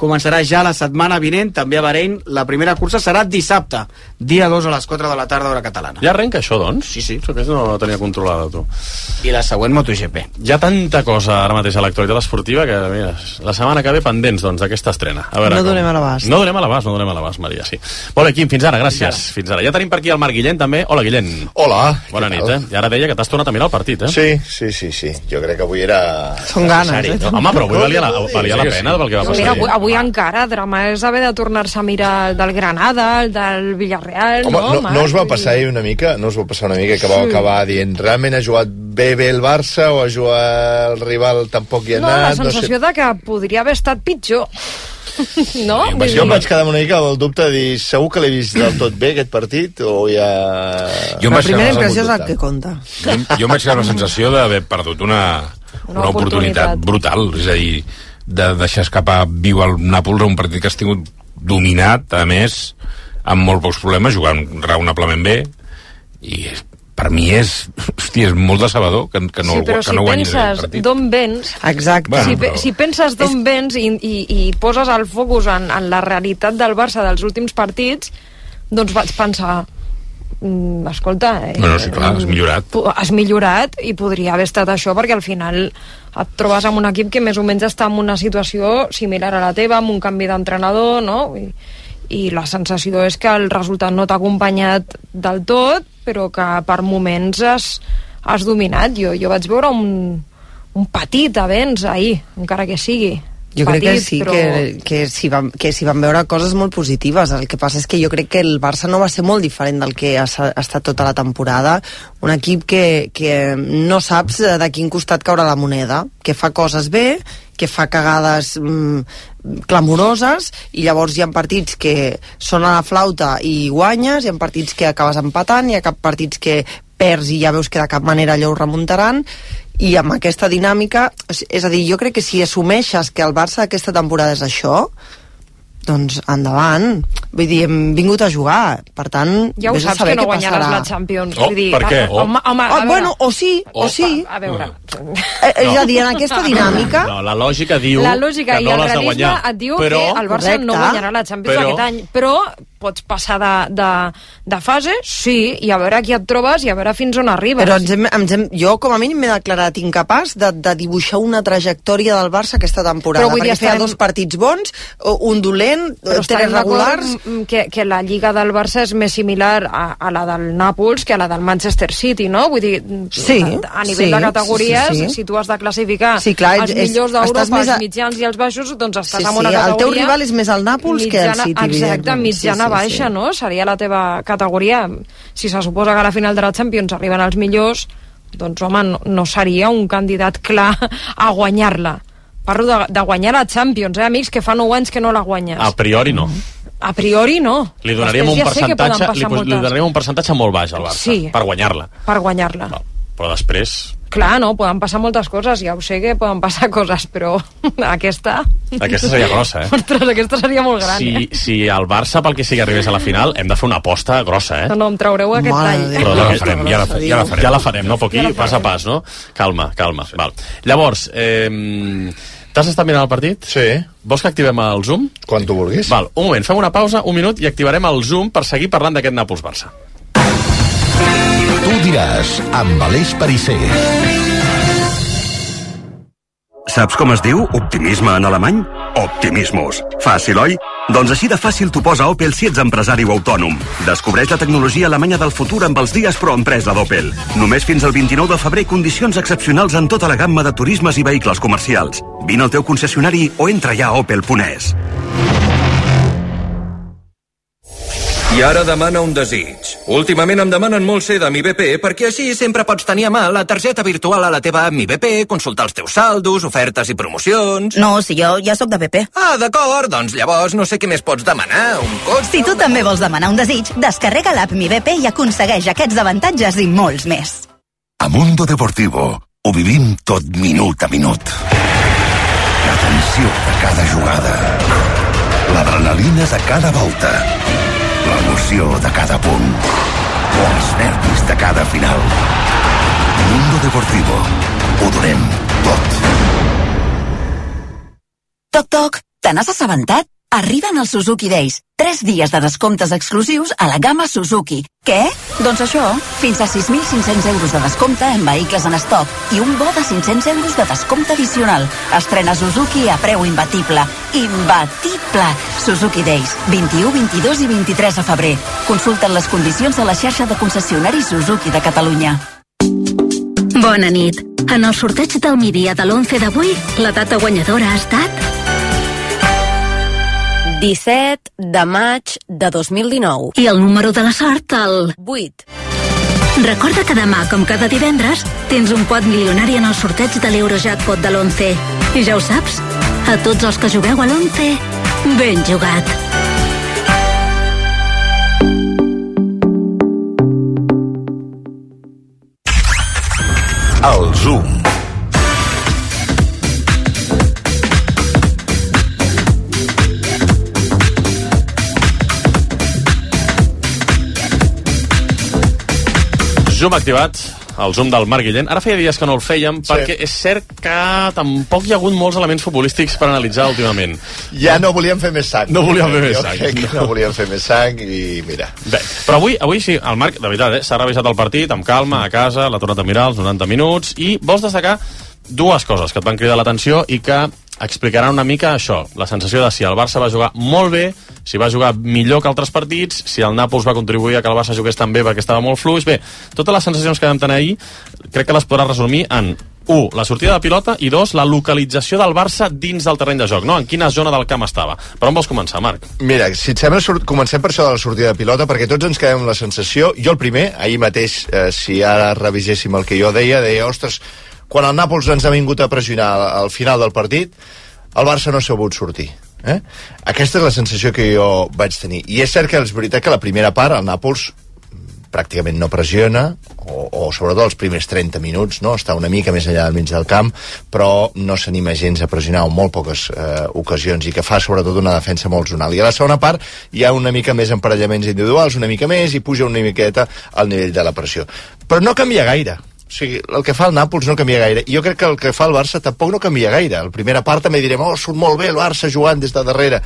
començarà ja la setmana vinent, també a Bahrein. La primera cursa serà dissabte, dia 2 a les 4 de la tarda, hora catalana. Ja arrenca això, doncs? Sí, sí. Això aquesta no la tenia controlada, tu. I la següent MotoGP. Hi ha tanta cosa ara mateix a l'actualitat esportiva que, mira, la setmana que ve pendents, doncs, d'aquesta estrena. A veure No com- donem a l'abast. No donem a l'abast, no donem a l'abast, Maria, sí. Molt bé, Quim, fins ara, gràcies. Fins ara. Ja tenim per aquí el Marc Guillén, també. Hola, Guillén. Hola. Bona nit, tal? eh? I ara deia que t'has tornat a mirar el partit, eh? Sí, sí, sí, sí. Jo crec que avui era... Són ganes, eh? No? Home, però avui valia la, valia la pena del que va passar Mira, ahir. avui, avui encara, drama és haver de tornar-se a mirar el del Granada, el del Villarreal, Home, no, no, no us va passar ahir una mica, no us va passar una mica que vau Sí. acabar dient realment ha jugat bé bé el Barça o ha jugat el rival tampoc hi ha No, la anat? sensació de que podria haver estat pitjor. no? Jo, jo em vaig quedar una mica amb el dubte de dir segur que l'he vist del tot bé aquest partit o ja... Jo La primera impressió és el que compta. Jo, jo em vaig quedar amb la sensació d'haver perdut una, una, oportunitat. oportunitat. brutal, és a dir, de deixar escapar viu el Nàpols a un partit que has tingut dominat, a més, amb molt pocs problemes, jugant raonablement bé, i és, per mi és, hòstia, és molt decebedor que, que no, sí, però que si no guanyis el penses partit. d'on vens... Exacte. Bueno, si, pe- però- si penses d'on vens i, i, i poses el focus en, en la realitat del Barça dels últims partits, doncs vaig pensar escolta... Eh, Bueno, sí, clar, has millorat. Has millorat i podria haver estat això perquè al final et trobes amb un equip que més o menys està en una situació similar a la teva, amb un canvi d'entrenador, no? I, i la sensació és que el resultat no t'ha acompanyat del tot, però que per moments has, has dominat. Jo, jo vaig veure un, un petit avenç ahir, encara que sigui. Jo crec que sí, però... que, que s'hi van, que van veure coses molt positives. El que passa és que jo crec que el Barça no va ser molt diferent del que ha, ha estat tota la temporada. Un equip que, que no saps de quin costat caurà la moneda, que fa coses bé, que fa cagades mm, clamoroses i llavors hi ha partits que són a la flauta i guanyes, hi ha partits que acabes empatant, hi ha cap partits que perds i ja veus que de cap manera allò ho remuntaran i amb aquesta dinàmica és a dir, jo crec que si assumeixes que el Barça aquesta temporada és això doncs endavant vull dir, hem vingut a jugar per tant, Ja ho vés a saps saber que no què guanyaràs passarà. la Champions. Oh, vull dir, per què? a- Home, home, a Ah, veure, bueno, o sí, o Oh, sí a veure, Eh, és a dir, en aquesta dinàmica No, la lògica diu la lògica que i no el l'has de realisme guanyar. et diu però, que el Barça Correcte. no guanyarà la Champions Però- aquest any, però pots passar de, de, de fase, sí, i a veure qui et trobes i a veure fins on arribes. Però ens hem, ens hem, jo, com a mínim, m'he declarat incapaç de, de dibuixar una trajectòria del Barça aquesta temporada, Però perquè feia estarem- dos partits bons, un dolent, però tres estarem d'acord regulars... que, que la lliga del Barça és més similar a, a la del Nàpols que a la del Manchester City, no? Vull dir, Sí, a, a nivell sí, de categories, sí, sí. si tu has de classificar Sí, clar, els és- millors d'Europa, més els a- mitjans i els baixos, doncs estàs Sí, en una sí, el categoria... teu rival és més el Nàpols que el mitjana- City, Exacte, mitjana Sí, sí, baixa, sí. no? Seria la teva categoria. Si se suposa que a la final de la Champions arriben els millors, doncs, home, no, no seria un candidat clar a guanyar-la. Parlo de, de guanyar la Champions, eh, amics, que fa 9 anys que no la guanyes. a priori no. A priori no. Li donaríem un ja percentatge, passar li, li donaríem un percentatge molt baix al Barça, Sí. per guanyar-la. per guanyar-la. Però després, Clar, no, poden passar moltes coses, ja ho sé que poden passar coses, però aquesta... aquesta seria grossa, eh? Ostres, aquesta seria molt gran, Si, eh? si el Barça, pel que sigui, arribés a la final, hem de fer una aposta grossa, eh? No, no, em traureu aquest tall. Però Ja la farem, ja la farem, ja la farem. Ja la farem, no? Poquí, Ja pas a pas, no? Calma, calma. Val. Llavors, eh, t'has estat mirant el partit? Sí. Vols que activem el Zoom? Quan tu vulguis. Val, un moment, fem una pausa, un minut, i activarem el Zoom per seguir parlant d'aquest Nàpols-Barça. Diràs, amb Aleix Parisser. Saps com es diu optimisme en alemany? Optimismus. Fàcil, oi? Doncs així de fàcil t'ho posa Opel si ets empresari o autònom. Descobreix la tecnologia alemanya del futur amb els dies pro empresa d'Opel. Només fins al 29 de febrer condicions excepcionals en tota la gamma de turismes i vehicles comercials. Vine al teu concessionari o entra ja a opel.es. I ara demana un desig. Últimament em demanen molt ser de Mi BP perquè així sempre pots tenir a mà la targeta virtual a la teva app Mi BP, consultar els teus saldos, ofertes i promocions... No, si jo ja sóc de BP. Ah, d'acord, doncs llavors no sé què més pots demanar, un cotxe... Si tu també vols demanar un desig, descarrega l'app Mi BP i aconsegueix aquests avantatges i molts més. A Mundo Deportivo ho vivim tot minut a minut. La tensió de cada jugada. L'adrenalina de cada volta. L'emoció de cada punt. Els nervis de cada final. Mundo Deportivo. Ho donem tot. Toc, toc, te n'has assabentat? Arriben els Suzuki Days. Tres dies de descomptes exclusius a la gamma Suzuki. Què? Doncs això, fins a 6.500 euros de descompte en vehicles en estoc i un bo de 500 euros de descompte addicional. Estrena Suzuki a preu imbatible. Imbatible! Suzuki Days, 21, 22 i 23 de febrer. Consulta'n les condicions a la xarxa de concessionaris Suzuki de Catalunya. Bona nit. En el sorteig del migdia de l'11 d'avui, la data guanyadora ha estat 17 de maig de 2019. i el número de la sort, el 8. Recorda que demà, com cada divendres, tens un pot milionari en el sorteig de l'Eurojackpot de l'11. I ja ho saps, a tots els que jugueu a l'11, ben jugat. El Zoom. Zoom activat, el Zoom del Marc Guillén. Ara feia dies que no el fèiem, sí. perquè és cert que tampoc hi ha hagut molts elements futbolístics per analitzar últimament. Ja no volíem fer més sang. No volíem fer més Jo sang. crec que no volíem fer més sang i mira. Bé, però avui, avui sí, el Marc, de veritat, eh, s'ha revisat el partit amb calma, a casa, l'ha tornat a mirar els 90 minuts, i vols destacar dues coses que et van cridar l'atenció i que explicaran una mica això, la sensació de si el Barça va jugar molt bé, si va jugar millor que altres partits, si el Nàpols va contribuir a que el Barça jugués tan bé perquè estava molt fluix. Bé, totes les sensacions que vam tenir ahir crec que les podràs resumir en 1. La sortida de pilota i 2. La localització del Barça dins del terreny de joc, no? En quina zona del camp estava. Per on vols començar, Marc? Mira, si et sembla, comencem per això de la sortida de pilota, perquè tots ens quedem amb la sensació, jo el primer, ahir mateix, eh, si ara reviséssim el que jo deia, deia, ostres, quan el Nàpols ens ha vingut a pressionar al, al final del partit, el Barça no s'ha sabut sortir. Eh? Aquesta és la sensació que jo vaig tenir. I és cert que és veritat que la primera part, el Nàpols pràcticament no pressiona o, o sobretot els primers 30 minuts no? està una mica més enllà del mig del camp però no s'anima gens a pressionar en molt poques eh, ocasions i que fa sobretot una defensa molt zonal i a la segona part hi ha una mica més emparellaments individuals una mica més i puja una miqueta al nivell de la pressió però no canvia gaire o sigui, el que fa el Nàpols no canvia gaire. I jo crec que el que fa el Barça tampoc no canvia gaire. La primera part també direm, oh, surt molt bé el Barça jugant des de darrere.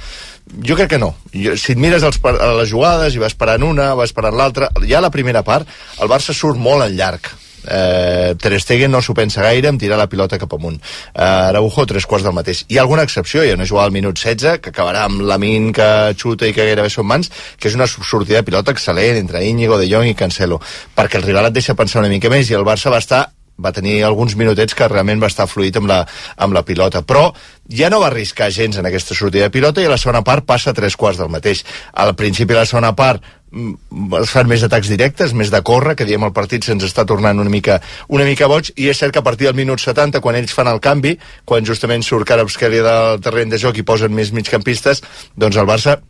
Jo crec que no. Jo, si et mires els, les jugades i vas parant una, vas parant l'altra, ja la primera part el Barça surt molt en llarg. Eh, Ter Stegen no s'ho pensa gaire en tirar la pilota cap amunt. Eh, Araujo tres quarts del mateix. Hi ha alguna excepció, hi ha una jugada al minut 16 que acabarà amb Lamin que xuta i que gairebé són mans, que és una sortida de pilota excel·lent entre Íñigo, De Jong i Cancelo. Perquè el rival et deixa pensar una mica més i el Barça va estar va tenir alguns minutets que realment va estar fluid amb la, amb la pilota, però ja no va arriscar gens en aquesta sortida de pilota i a la segona part passa tres quarts del mateix. Al principi de la segona part es fan més atacs directes, més de córrer, que diem el partit se'ns està tornant una mica, una mica boig, i és cert que a partir del minut 70, quan ells fan el canvi, quan justament surt Karabskeli del terreny de joc i posen més migcampistes, doncs el Barça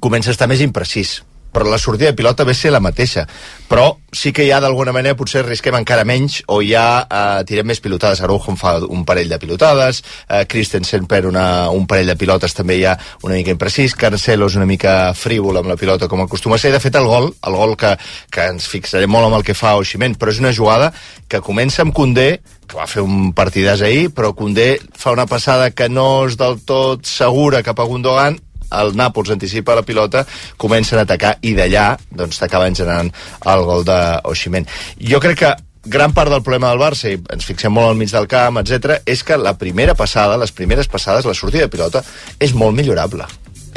comença a estar més imprecís però la sortida de pilota ve ser la mateixa. Però sí que ja d'alguna manera potser risquem encara menys o ja eh, tirem més pilotades. Araujo en fa un parell de pilotades eh, Christensen per una, un parell de pilotes també ja una mica imprecís Cancelo és una mica frívol amb la pilota com acostuma a ser. De fet el gol, el gol que, que ens fixarem molt amb el que fa Oximent però és una jugada que comença amb Condé que va fer un partidàs ahir però Condé fa una passada que no és del tot segura cap a Gundogan el Nàpols anticipa la pilota, comencen a atacar i d'allà doncs t'acaben generant el gol d'Oximent. Jo crec que gran part del problema del Barça, i ens fixem molt al mig del camp, etc, és que la primera passada, les primeres passades, la sortida de pilota, és molt millorable.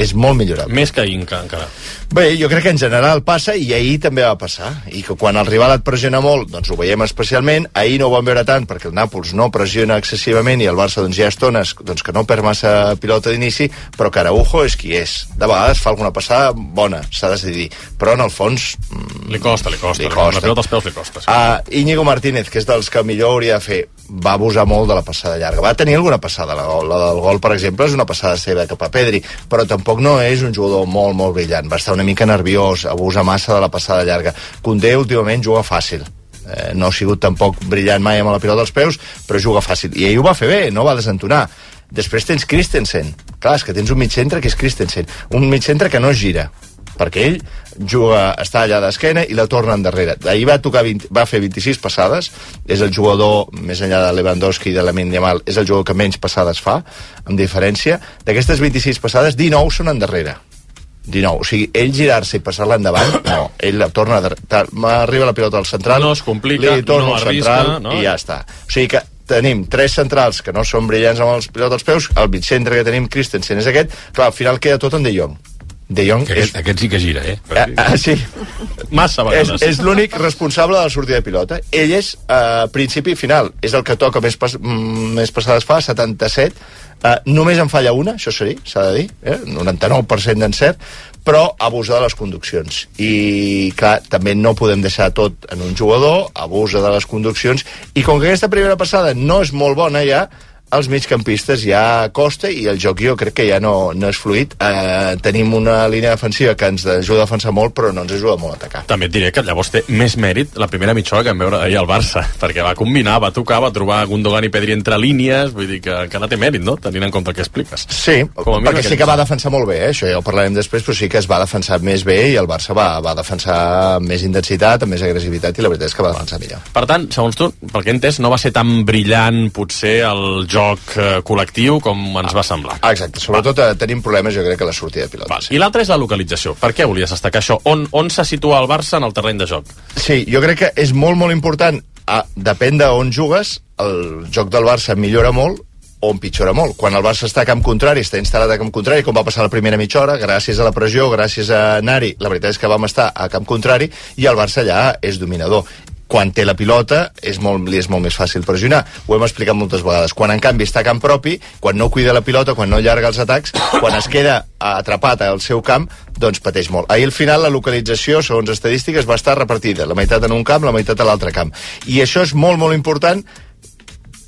És molt millorable. Més que ahir enca- encara. Bé, jo crec que en general passa i ahir també va passar. I que quan el rival et pressiona molt, doncs ho veiem especialment. Ahir no ho vam veure tant perquè el Nàpols no pressiona excessivament i el Barça doncs, hi ha estones doncs, que no perd massa pilota d'inici, però que Araujo és qui és. De vegades fa alguna passada bona, s'ha de decidir. Però en el fons... mm, Li costa, li costa. Li Li costa. La pilota als peus li costa. Sí. Uh, Íñigo Martínez, que és dels que millor hauria de fer, va abusar molt de la passada llarga. Va tenir alguna passada, la, la del gol, per exemple, és una passada seva cap a Pedri, però tampoc no és un jugador molt, molt brillant. Va estar una mica nerviós, abusa massa de la passada llarga. Condé últimament juga fàcil. Eh, no ha sigut tampoc brillant mai amb la pilota als peus, però juga fàcil. I ell ho va fer bé, no va desentonar. Després tens Christensen. Clar, és que tens un mig centre que és Christensen. Un mig centre que no gira perquè ell juga, està allà d'esquena i la torna endarrere. Ahir va, tocar 20, va fer 26 passades, és el jugador, més enllà de Lewandowski i de la Yamal, és el jugador que menys passades fa, amb diferència. D'aquestes 26 passades, 19 són endarrere. 19, o sigui, ell girar-se i passar-la endavant, no, ell la torna a dar- ta- arriba la pilota al central, No es complica, li torna no al central no? i ja està. O sigui que tenim tres centrals que no són brillants amb els pilota als peus, el mig centre que tenim, Christensen, és aquest, clar, al final queda tot en De Jong. De Jong Que aquest, aquest sí que gira, eh? Ah, ah, sí. Massa És, vegades. és l'únic responsable de la sortida de pilota. Ell és eh, principi i final. És el que toca més, pas, mm, més passades fa, 77. Eh, només en falla una, això seria, s'ha de dir, eh? 99% d'encert, però abusa de les conduccions. I, clar, també no podem deixar tot en un jugador, abusa de les conduccions, i com que aquesta primera passada no és molt bona ja, els migcampistes ja costa i el joc jo crec que ja no, no és fluid. Eh, tenim una línia defensiva que ens ajuda a defensar molt, però no ens ajuda molt a atacar. També et diré que llavors té més mèrit la primera mitja hora que vam veure ahir al Barça, perquè va combinar, va tocar, va trobar Gundogan i Pedri entre línies, vull dir que encara té mèrit, no?, tenint en compte el que expliques. Sí, Com a perquè sí que va defensar molt bé, eh? això ja ho parlarem després, però sí que es va defensar més bé i el Barça va, va defensar amb més intensitat, amb més agressivitat i la veritat és que va defensar millor. Per tant, segons tu, pel que he entès, no va ser tan brillant, potser, el joc eh, col·lectiu com ens va semblar. Ah, exacte, sobretot eh, tenim problemes jo crec que a la sortida de pilota. I l'altre és la localització. Per què volies destacar això? On, on se situa el Barça en el terreny de joc? Sí, jo crec que és molt, molt important. Ah, depèn d'on jugues, el joc del Barça millora molt o empitjora molt. Quan el Barça està a camp contrari, està instal·lat a camp contrari, com va passar la primera mitja hora, gràcies a la pressió, gràcies a anar-hi, la veritat és que vam estar a camp contrari i el Barça allà és dominador quan té la pilota és molt, li és molt més fàcil pressionar. Ho hem explicat moltes vegades. Quan, en canvi, està a camp propi, quan no cuida la pilota, quan no allarga els atacs, quan es queda atrapat al seu camp, doncs pateix molt. Ahir al final la localització, segons estadístiques, va estar repartida. La meitat en un camp, la meitat a l'altre camp. I això és molt, molt important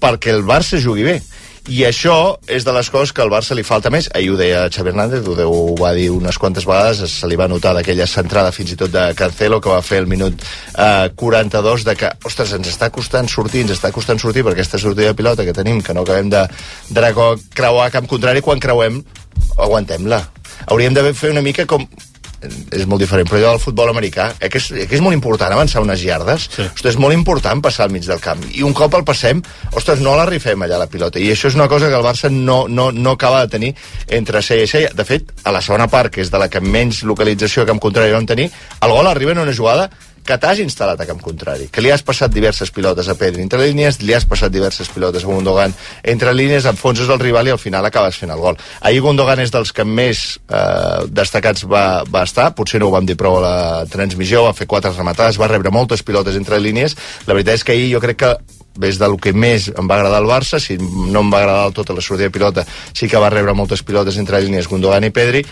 perquè el Barça jugui bé. I això és de les coses que al Barça li falta més. Ahir ho deia Xavi Hernández, ho, deu, ho va dir unes quantes vegades, se li va notar d'aquella centrada fins i tot de Cancelo, que va fer el minut eh, 42, de que, ostres, ens està costant sortir, ens està costant sortir per aquesta sortida de pilota que tenim, que no acabem de, de creuar a camp contrari, quan creuem, aguantem-la. Hauríem de fer una mica com és molt diferent, però allò del futbol americà eh, que és, eh, que és molt important avançar unes yardes sí. ostres, és molt important passar al mig del camp. I un cop el passem, ostres, no la rifem allà la pilota, i això és una cosa que el Barça no, no, no acaba de tenir entre Sella i Sella de fet, a la segona part, que és de la que menys localització a camp contrari vam tenir el gol arriba en una jugada que t'has instal·lat a camp contrari, que li has passat diverses pilotes a Pedri entre línies, li has passat diverses pilotes a Gundogan entre línies, enfonses el rival i al final acabes fent el gol. Ahir Gundogan és dels que més eh, destacats va, va estar, potser no ho vam dir prou a la transmissió, va fer quatre rematades, va rebre moltes pilotes entre línies, la veritat és que ahir jo crec que des del que més em va agradar el Barça, si no em va agradar tota la sortida de pilota, sí que va rebre moltes pilotes entre línies Gundogan i Pedri,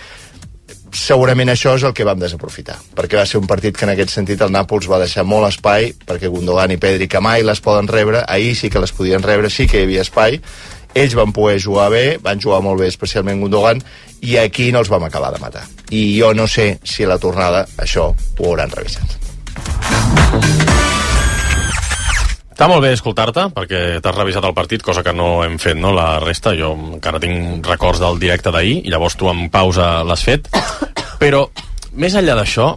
segurament això és el que vam desaprofitar, perquè va ser un partit que en aquest sentit el Nàpols va deixar molt espai, perquè Gundogan i Pedri que mai les poden rebre, ahir sí que les podien rebre, sí que hi havia espai, ells van poder jugar bé, van jugar molt bé, especialment Gundogan, i aquí no els vam acabar de matar. I jo no sé si a la tornada això ho hauran revisat. Està molt bé escoltar-te, perquè t'has revisat el partit, cosa que no hem fet, no?, la resta. Jo encara tinc records del directe d'ahir, i llavors tu en pausa l'has fet. Però, més enllà d'això,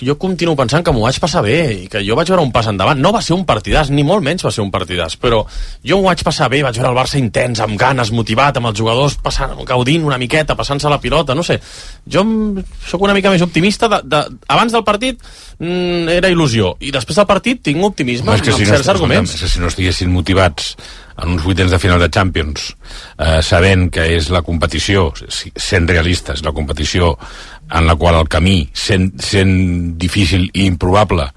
jo continuo pensant que m'ho vaig passar bé i que jo vaig veure un pas endavant. No va ser un partidàs, ni molt menys va ser un partidàs, però jo m'ho vaig passar bé, vaig veure el Barça intens, amb ganes, motivat, amb els jugadors passant, gaudint una miqueta, passant-se la pilota, no sé. Jo sóc una mica més optimista. De, de, abans del partit mm, era il·lusió, i després del partit tinc optimisme Home, és que amb si no, certs arguments. escolta'm, és que si no estiguessin motivats en uns vuitens de final de Champions, eh, sabent que és la competició, si- sent realistes, la competició en la qual el camí, sent, sent difícil i improbable,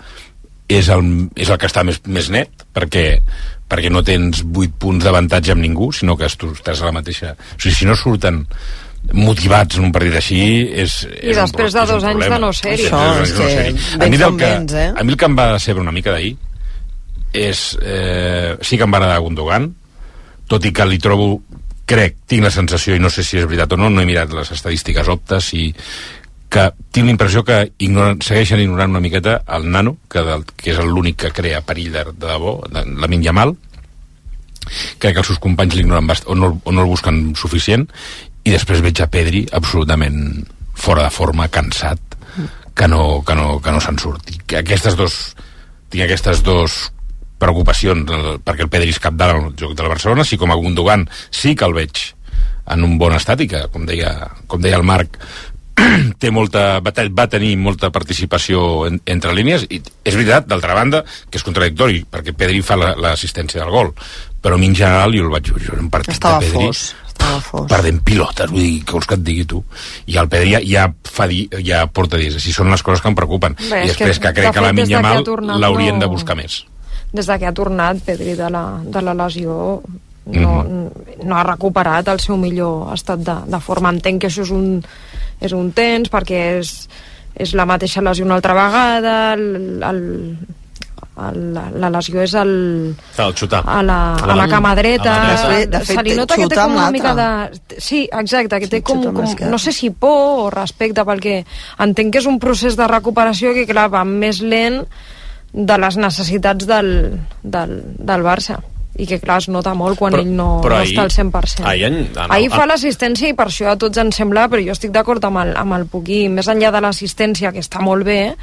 és el, és el que està més, més net, perquè perquè no tens 8 punts d'avantatge amb ningú, sinó que tu estàs a la mateixa... O sigui, si no surten motivats en un partit així és, I és un després pro- de un dos anys problema. de no ser-hi. És- Això, és que a mi, que, eh? a mi el que em va decebre una mica d'ahir és... Eh, sí que em va agradar Gundogan, tot i que li trobo crec, tinc la sensació, i no sé si és veritat o no, no he mirat les estadístiques optes, i que tinc la impressió que ignoren, segueixen ignorant una miqueta el nano, que, del, que és l'únic que crea perill de, de debò, de, la Yamal, crec que els seus companys l'ignoren bast- o no, o no el busquen suficient i després veig a Pedri absolutament fora de forma, cansat que no, que no, que no se'n surti. Que aquestes dos tinc aquestes dos preocupacions el- perquè el Pedri és cap al joc de la Barcelona sí com a Gundogan sí que el veig en un bon estat i que com deia, com deia el Marc té molta, va, va tenir molta participació en, entre línies i és veritat, d'altra banda, que és contradictori perquè Pedri fa la- l'assistència del gol però a mi en general jo el vaig veure en un partit Estava de Pedri fos. Estava fos. perdent pilotes, vull dir, que vols que et digui tu i el Pedri ja, ja fa dir, ja porta dies així són les coses que em preocupen Bé, i és que, després que, de crec que la que ha tornat l'haurien no- de buscar més Des de que ha tornat Pedri de la, de la lesió no, Mhm. no ha recuperat el seu millor estat de, de forma. Entenc que això és un, és un temps perquè és, és la mateixa lesió una altra vegada, el, el, el, la, la lesió és el, El xutar. a la, a la cama dreta, la dreta. De fet, se li nota que té com una mica de... Sí, exacte, que té Sí, com, com no sé si por o respecte, perquè entenc que és un procés de recuperació que, clar, va més lent de les necessitats del, del, del Barça. I que clar es nota molt quan Però- ell no, però no ahir- està al 100% ahir en- en- ahir fa l'assistència i per això a tots ens sembla però jo estic d'acord amb, el, amb el Puquí més enllà de l'assistència que està molt bé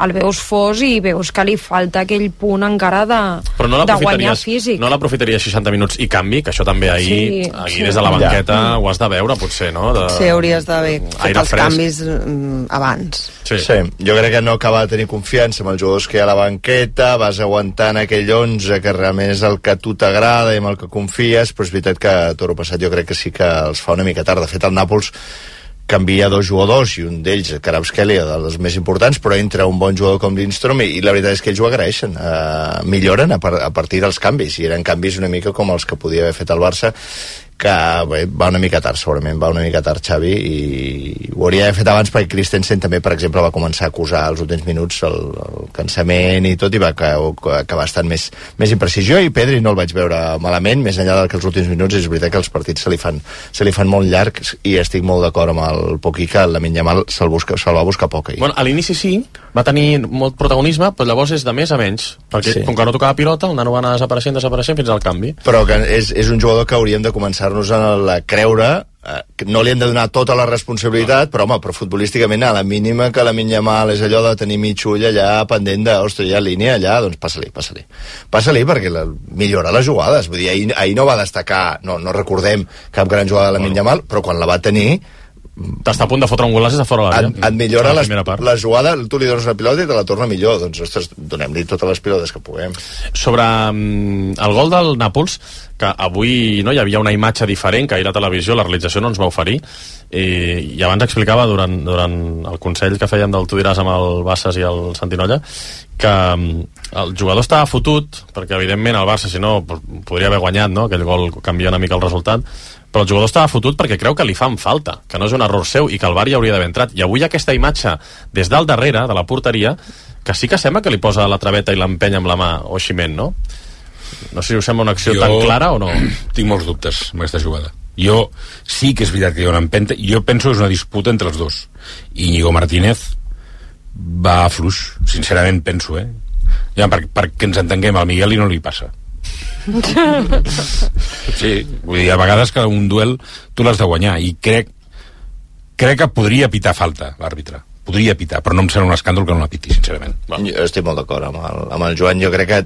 el veus fos i veus que li falta aquell punt encara de, Però no de guanyar físic no l'aprofitaries 60 minuts i canvi, que això també ahir, Sí, ahir sí. des de la banqueta Ja. ho has de veure, potser, no? De... Sí, hauries d'haver fet els fresc. canvis mm, abans. Sí. sí, jo crec que no acaba de tenir confiança amb els jugadors que hi ha a la banqueta, vas aguantant aquell 11 que realment és el que a tu t'agrada i amb el que confies, però és veritat que Toro passat jo crec que sí que els fa una mica tard. De fet, el Nàpols canvia dos jugadors i un d'ells, Karabskelia, dels més importants, però entra un bon jugador com Lindstrom i, i la veritat és que ells ho agraeixen. Uh, milloren a, par a partir dels canvis i eren canvis una mica com els que podia haver fet el Barça que bé, va una mica tard segurament, va una mica tard Xavi i ho hauria d'haver fet abans perquè Christensen també per exemple va començar a acusar els últims minuts el, el cansament i tot i va aca- acabar estant més, més imprecis jo i Pedri no el vaig veure malament més enllà del que els últims minuts és veritat que els partits se li fan, se li fan molt llargs i estic molt d'acord amb el Poquí que la Minyamal se'l busca, se va buscar poc ahir. Bueno, a l'inici sí, va tenir molt protagonisme, però llavors és de més a menys, perquè Sí. com que no tocava pilota, el nano va anar desapareixent, desapareixent fins al canvi. però que és, és un jugador que hauríem de començar-nos a la creure eh, que no li hem de donar tota la responsabilitat, però home, però futbolísticament a la mínima que la minya mal és allò de tenir mig ull allà pendent de, ostres, hi ha línia allà, doncs passa-li, passa-li. Passa-li perquè la, millora les jugades, vull dir, ahir, ahir no va destacar, no, no recordem cap gran jugada de la minya mal, però quan la va tenir, T'està a punt de fotre un golaç des de fora l'àrea. et, et millora la les, part. la jugada, tu li dones la pilota i te la torna millor, doncs, ostres, donem-li totes les pilotes que puguem. Sobre mm, el gol del Nàpols, que avui no hi havia una imatge diferent, que ahir la televisió, la realització no ens va oferir, i, i abans explicava durant, durant el consell que fèiem del Tu diràs amb el Bassas i el Santinolla, que mm, el jugador estava fotut, perquè evidentment el Barça, si no, podria haver guanyat, no?, aquell gol canvia una mica el resultat, però el jugador estava fotut perquè creu que li fan falta, que no és un error seu i que el VAR hi hauria d'haver entrat. I avui aquesta imatge des del darrere, de la porteria, que sí que sembla que li posa la traveta i l'empenya amb la mà, o Ximent, no? No sé si us sembla una acció tan clara o no. Tinc molts dubtes amb aquesta jugada. Jo sí que és veritat que hi ha una empenta, jo penso que és una disputa entre els dos. I Íñigo Martínez va a fluix, sincerament penso, eh? Ja, per, perquè ens entenguem, al Miguel i no li passa. Sí, vull dir, a vegades que un duel tu l'has de guanyar i crec crec que podria pitar falta l'àrbitre podria pitar, però no em sembla un escàndol que no la piti, sincerament. Jo estic molt d'acord amb, el, amb el Joan. Jo crec que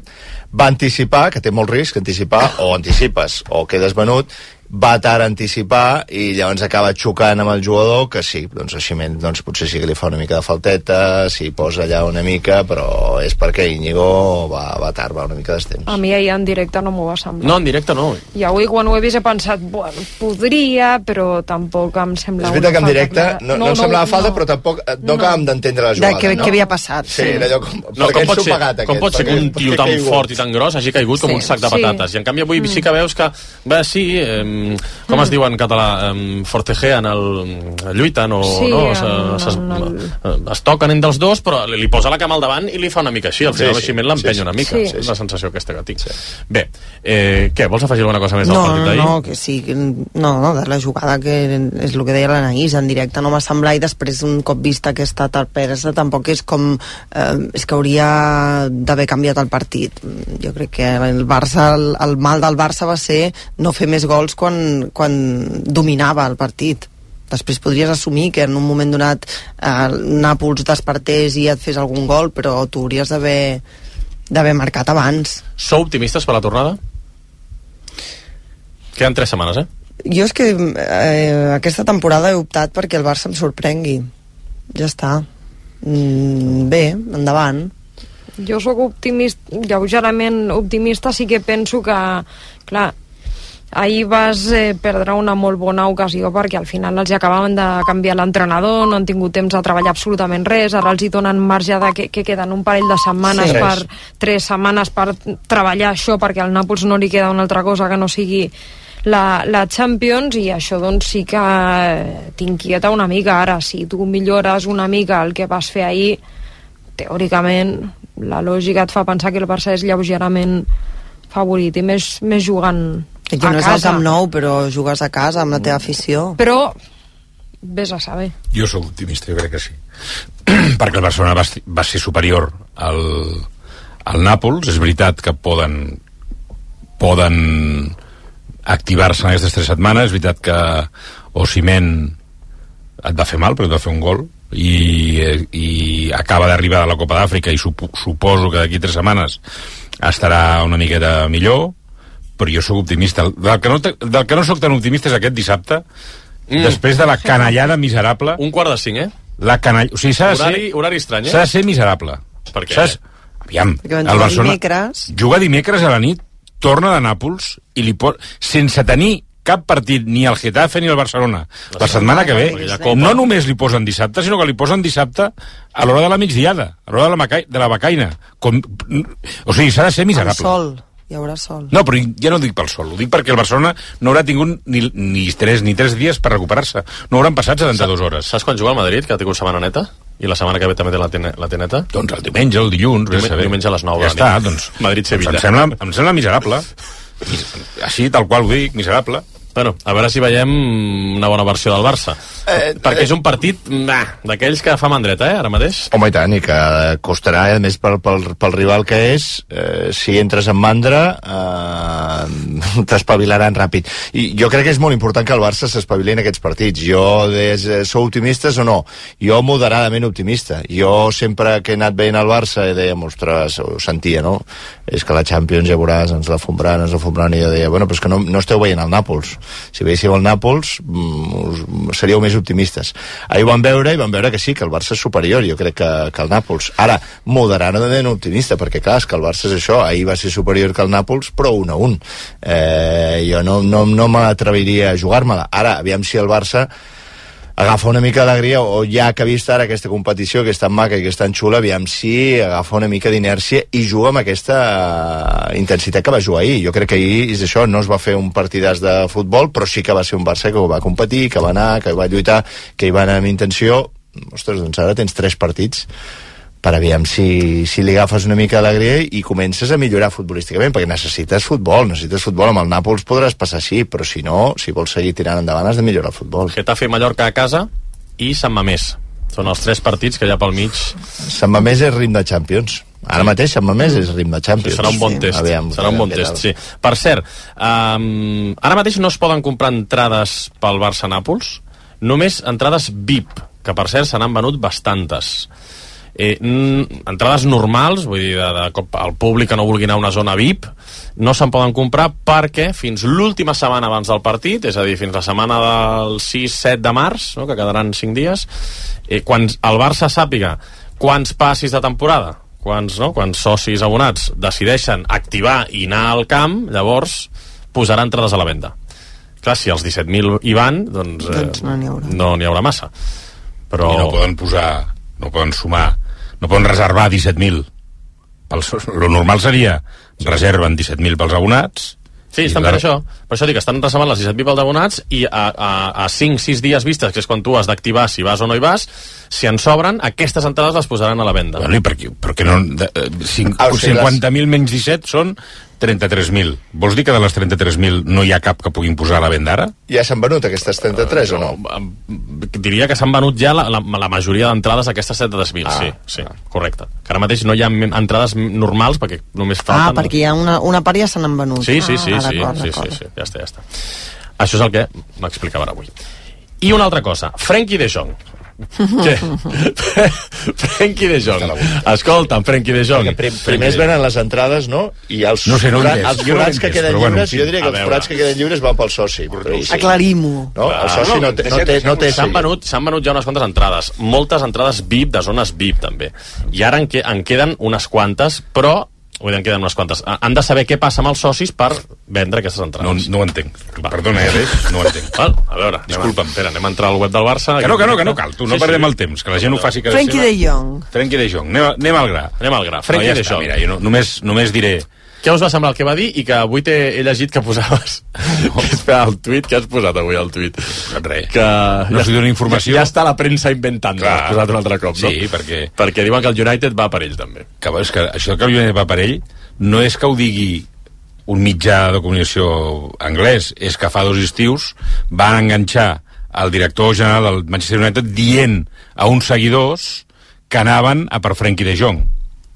va anticipar, que té molt risc anticipar, o anticipes, o quedes venut, va tard a anticipar i llavors acaba xocant amb el jugador que sí, doncs així doncs potser sí que li fa una mica de falteta, s'hi posa allà una mica, però és perquè Íñigo va, va tard, va una mica d'estemps. A mi ahir en directe no m'ho va semblar. No, en directe no. I avui quan ho he vist he pensat, bueno, podria, però tampoc em sembla És veritat que en directe clara. no, no, no em semblava falta, però tampoc eh, no, acabàvem d'entendre la De jugada. què, no? què havia passat. Sí, era allò com... No, com pot, ser, pagat, com aquest? pot ser que un tio tan caigut? fort i tan gros hagi caigut com Sí, un sac de sí. patates? I en canvi avui sí que veus que, bé, sí, eh, com es diu en català, eh, forcejean, el, lluiten o Sí, no, es, es, eh, es toquen entre els dos, però li, posa la cama al davant i li fa una mica així, al Sí, final sí, sí, sí, l'empenya sí, sí. una mica. Sí. Sí, és la sensació aquesta que tinc. Bé, eh, què, vols afegir alguna cosa més del No, partit no, d'ahir? no, que sí, que, no, no, de la jugada que és el que deia l'Anaïs, en directe no m'ha semblat i després un cop vista aquesta tarpesa tampoc és com eh, és que hauria d'haver canviat el partit jo crec que el Barça el, el mal del Barça va ser no fer més gols quan, quan dominava el partit. Després podries assumir que en un moment donat eh, Nàpols despertés i et fes algun gol però tu hauries d'haver d'haver marcat abans. Sou optimistes per la tornada? Queden tres setmanes, eh? jo és que eh, aquesta temporada he optat perquè el Barça em sorprengui. Ja està. Mm, bé, endavant. Jo sóc optimista, lleugerament optimista, sí que penso que, clar, ahir vas eh, perdre una molt bona ocasió perquè al final els acabaven de canviar l'entrenador, no han tingut temps de treballar absolutament res, ara els hi donen marge de que, que queden un parell de setmanes Sí. per tres setmanes per treballar això perquè al Nàpols no li queda una altra cosa que no sigui la, la Champions i això doncs sí que eh, t'inquieta una mica ara, si tu millores una mica el que vas fer ahir teòricament la lògica et fa pensar que el Barça és lleugerament favorit i més, més jugant que no és el Camp Nou però jugues a casa amb la teva afició però vés a saber Jo sóc optimista, jo crec que sí. Perquè el Barcelona va, va ser superior al, al Nàpols. És veritat que poden poden activar-se en aquestes tres setmanes. És veritat que Osimhen et va fer mal, però et va fer un gol i, i acaba d'arribar de la Copa d'Àfrica i supo, suposo que d'aquí tres setmanes estarà una miqueta millor però jo sóc optimista del que no, te- del que no sóc tan optimista és aquest dissabte Mm. després de la canallada miserable Un quart de cinc, eh? la canall... o sigui, s'ha de ser Horari, estrany, eh? s'ha de ser miserable Per què? Ser- aviam, perquè el Barcelona dimecres juga dimecres a la nit torna de Nàpols i li pot... sense tenir cap partit, ni el Getafe ni el Barcelona. La setmana que ve, no només li posen dissabte, sinó que li posen dissabte a l'hora de la migdiada, a l'hora de, la de la becaina. Com, o sigui, s'ha de ser miserable. sol, hi haurà sol No, però ja no ho dic pel sol, ho dic perquè el Barcelona no haurà tingut ni, ni, tres, ni tres dies per recuperar-se. No hauran passat 72 hores. Saps quan juga el Madrid, que ha tingut setmana neta? I la setmana que ve també té la, tene, la té neta? Doncs el diumenge, el dilluns, Diumenge, saber. diumenge a les 9 ja està, doncs, Madrid-Sevilla. doncs em, sembla, em sembla miserable. Així, tal qual ho dic, miserable. Bueno, a veure si veiem una bona versió del Barça. Eh, Perquè és un partit nah, d'aquells que fa mandreta, eh, ara mateix. Home, i tant, i que costarà, a més, pel, pel, pel rival que és, eh, si entres en mandra, eh, t'espavilaran ràpid. I jo crec que és molt important que el Barça s'espavili en aquests partits. Jo, des, eh, sou optimistes o no? Jo moderadament optimista. Jo sempre que he anat veient el Barça deia, ostres, ho sentia, no? És que la Champions ja veuràs, ens la fombraran, ens la fombraran, i jo deia, bueno, però és que no, no esteu veient el Nàpols. Si veiéssiu el Nàpols, mm, seríeu més optimistes. Ahir ho van veure i van veure que sí, que el Barça és superior, jo crec que, que el Nàpols. Ara, moderadament optimista, perquè clar, és que el Barça és això, ahir va ser superior que el Nàpols, però un a un. Eh, jo no, no, no m'atreviria a jugar-me-la. Ara, aviam si el Barça agafa una mica d'alegria o ja que ha vist ara aquesta competició que és tan maca i que és tan xula, aviam si agafa una mica d'inèrcia i juga amb aquesta eh, intensitat que va jugar ahir. Jo crec que ahir és això, no es va fer un partidàs de futbol, però sí que va ser un Barça que va competir, que va anar, que va lluitar, que hi va anar amb intenció. Ostres, doncs ara tens tres partits per aviam si, si li agafes una mica d'alegria i comences a millorar futbolísticament, perquè necessites futbol, necessites futbol. Amb el Nàpols podràs passar així, però si no, si vols seguir tirant endavant has de millorar el futbol. Getafe Mallorca a casa i Sant Mamés. Són els tres partits que hi ha pel mig. Sant Mamés és ritme de Champions. Ara mateix Sant Mamés és ritme de Sí, Champions. serà un bon test. Aviam, serà un bon test, sí. Per cert, um, ara mateix no es poden comprar entrades pel Barça-Nàpols, només entrades VIP que per cert se n'han venut bastantes. Eh, entrades normals, vull dir, de, de cop al públic que no vulgui anar a una zona VIP, no se'n poden comprar perquè fins l'última setmana abans del partit, és a dir, fins la setmana del 6-7 de març, no, que quedaran 5 dies, eh, quan el Barça sàpiga quants passis de temporada, quants, no, quants socis abonats decideixen activar i anar al camp, llavors posarà entrades a la venda. Clar, si els 17.000 hi van, doncs, eh, Doncs no n'hi haurà. no n'hi haurà massa. Però... I no poden posar, no poden sumar, no poden reservar 17.000. Pels, lo normal seria reserven 17.000 pels abonats Sí, estan la- això. Per això dic que estan reservant les 17 pels abonats i a, a, a 5-6 dies vistes, que és quan tu has d'activar si vas o no hi vas, si en sobren, aquestes entrades les posaran a la venda. Bueno, i per què, per què no... eh, cinc- Ah, o sigui, 50.000 menys 17 són 33.000. Vols dir que de les 33.000 no hi ha cap que puguin posar a la venda ara? Ja s'han venut aquestes 33 o no? Diria que s'han venut ja la, la, la majoria d'entrades aquestes 73.000, Ah, sí, sí, correcte. Que ara mateix no hi ha entrades normals perquè només Ah, falten... perquè hi ha una, una part ja se n'han venut. Sí, sí, sí, ah, sí, d'acord, sí, sí, sí, ja està, ja està. Això és el que m'explicava ara avui. I una altra cosa, Frenkie de Jong. Què? Frenkie de Jong. Escolta'm, Frenkie de Jong. Primer es venen les entrades, no? I els, No sé, no forats, els forats que queden lliures, jo diria que els forats que queden lliures van pel soci. Sí. Aclarim-ho. No? El soci no té, no té, no té S'han venut, venut ja unes quantes entrades. Moltes entrades VIP, de zones VIP, també. I ara en, que, en queden unes quantes, però Vull dir, en queden unes quantes. Ha- Han de saber què passa amb els socis per vendre aquestes entrades. No, no ho entenc. Perdona, eh, Res, no ho entenc. Val, a veure, disculpa'm, espera, anem a entrar al web del Barça. Que no, que no, que no cal, tu, no perdem el temps, que la gent ho faci cada Frenkie de Jong. Frenkie de Jong, anem, a- anem al gra. Anem al gra. Frenkie No, ja de està, Jong. Mira, jo no, només, només diré... Què us va semblar el que va dir i que avui t'he he llegit que posaves... Espera, el tuit, què has posat avui al tuit? Res. Que... No us dono informació. Ja, ja està la premsa inventant, Clar. has posat un altre cop, no? Sí, perquè... Perquè diuen que el United va per ell, també. Que, és que això que el United va per ell no és que ho digui un mitjà de comunicació anglès, és que fa dos estius van enganxar el director general del Manchester United dient a uns seguidors que anaven a per Frenkie de Jong.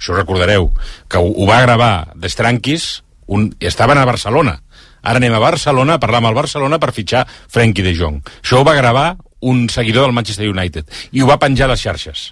Això recordareu, que ho, ho va gravar d'Estranquis, un, estaven a Barcelona. Ara anem a Barcelona a parlar amb el Barcelona per fitxar Frenkie de Jong. Això ho va gravar un seguidor del Manchester United i ho va penjar a les xarxes.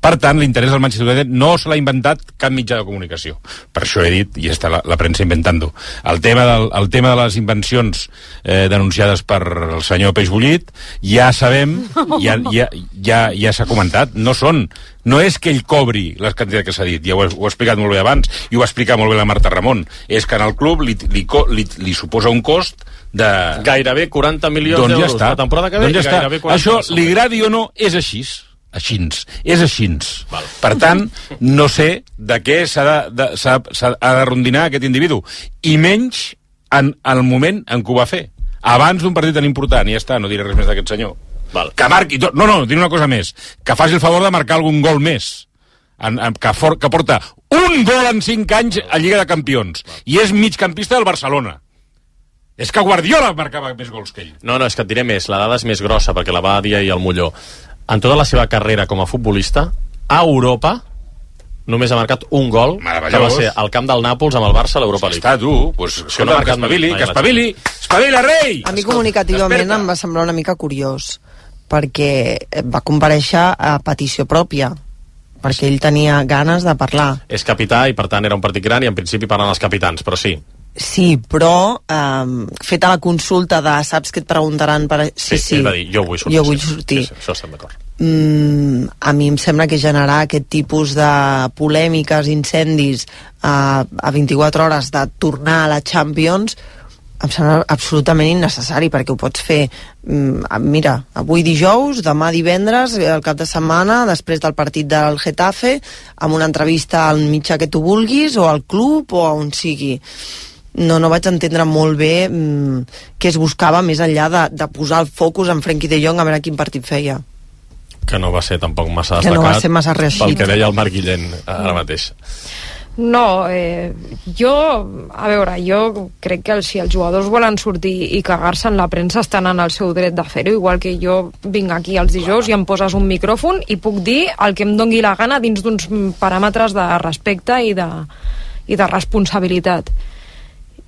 Per tant, l'interès del Manchester United no se l'ha inventat cap mitjà de comunicació. Per això he dit, i està la, la premsa inventando. El tema, del, el tema de les invencions eh, denunciades per el senyor Peix Bullit, ja sabem, ja, ja, ja, ja s'ha comentat, no són no és que ell cobri les quantitats que s'ha dit, ja ho he, ho he explicat molt bé abans, i ho va explicar molt bé la Marta Ramon, és que en el club li, li, li, li suposa un cost de... Gairebé 40 milions doncs ja d'euros la temporada que ve doncs ja està. gairebé 40 Això, li agradi o no, és així. Aixins. És aixins. Per tant, no sé de què s'ha de, de, s'ha, s'ha ha de rondinar aquest individu. I menys en el moment en què ho va fer. Abans d'un partit tan important, i ja està, no diré res més d'aquest senyor. Val. Que marqui tot. No, no, diré una cosa més. Que faci el favor de marcar algun gol més. En, en, que, for, que porta un gol en 5 anys a Lliga de Campions. I és migcampista del Barcelona. És que Guardiola marcava més gols que ell. No, no, és que et diré més, la dada és més grossa, perquè la va dir ahir al Molló. En tota la seva carrera com a futbolista, a Europa només ha marcat un gol, que va ser al camp del Nàpols amb el Barça a l'Europa League. Està, tu, pues, Que no ha que marcat espavili, que espavili, espavila, rei! A mi comunicativament em va semblar una mica curiós perquè va compareixer a petició pròpia perquè ell tenia ganes de parlar. És capità i per tant era un partit gran i en principi parlen els capitans, però sí. Sí, però eh, feta la consulta de saps que et preguntaran per... Sí, sí, ell va dir, jo vull sortir. Jo vull sí, sortir. Sí, sí, això estem d'acord. mm, a mi em sembla que generar aquest tipus de polèmiques, incendis a, a 24 hores de tornar a la Champions em sembla absolutament innecessari perquè ho pots fer mm, mira, avui dijous, demà divendres el cap de setmana, després del partit del Getafe amb una entrevista al mitjà que tu vulguis o al club o a on sigui no, no vaig entendre molt bé mm, què es buscava més enllà de, de posar el focus en Frenkie de Jong a veure quin partit feia Que no va ser tampoc massa Que destacat. no va ser massa reeixit. Pel que deia el Marc Guillén eh, ara mateix. No, eh, jo, a veure, jo crec que si els jugadors volen sortir i cagar-se en la premsa estan en el seu dret de fer-ho, igual que jo vinc aquí els dijous i em poses un micròfon i puc dir el que em dongui la gana dins d'uns paràmetres de respecte i de, i de responsabilitat.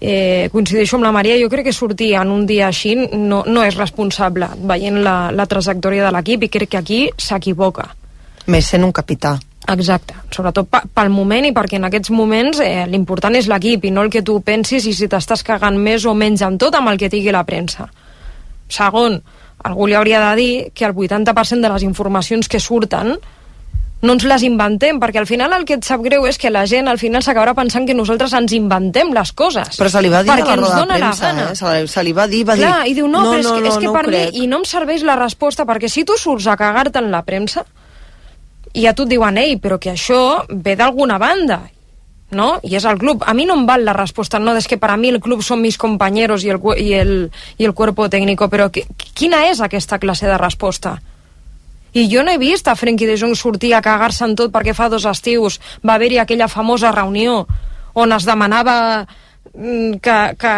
Eh, coincideixo amb la Maria, jo crec que sortir en un dia així no, no és responsable veient la, la trajectòria de l'equip i crec que aquí s'equivoca. Més sent un capità. Exacte, sobretot pel moment i perquè en aquests moments eh, l'important és l'equip i no el que tu pensis i si t'estàs cagant més o menys amb tot amb el que digui la premsa. Segon, algú li hauria de dir que el 80% de les informacions que surten no ens les inventem, perquè al final el que et sap greu és que la gent al final s'acabarà pensant que nosaltres ens inventem les coses. Però se li va dir perquè a la roda de premsa, eh? Se, li, se li va dir, va Clar, dir... i diu, no, no, però és no, que, és no, que no per mi, i no em serveix la resposta, perquè si tu surts a cagar-te en la premsa, i a tu et diuen, ei, però que això ve d'alguna banda, no? I és el club. A mi no em val la resposta, no, és que per a mi el club són mis compañeros i el, i el, i el cuerpo técnico, però qui- quina és aquesta classe de resposta? I jo no he vist a Frenkie de Jong sortir a cagar-se en tot perquè fa dos estius. Va haver-hi aquella famosa reunió on es demanava mm, que, que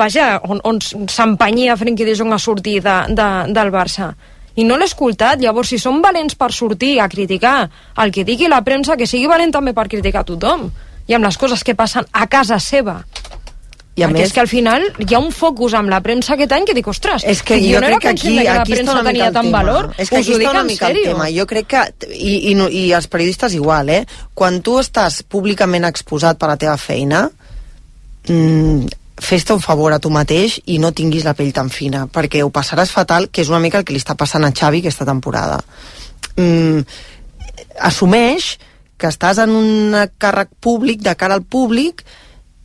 vaja, on, on s'empenyia Frenkie de Jong a sortir de, de, del Barça. I no l'he escoltat, llavors si són valents per sortir a criticar el que digui la premsa, que sigui valent també per criticar tothom. I amb les coses que passen a casa seva I a més- és que al final hi ha un focus amb la premsa aquest any que dic, ostres, És que jo, jo, no era crec que aquí, que la aquí premsa tenia tant tema. valor. És que Us aquí està una mica el tema. Jo crec que, i, i, i els periodistes igual, eh? Quan tu estàs públicament exposat per la teva feina, mm, fes-te un favor a tu mateix i no tinguis la pell tan fina, perquè ho passaràs fatal, que és una mica el que li està passant a Xavi aquesta temporada. Mm, assumeix que estàs en un càrrec públic, de cara al públic,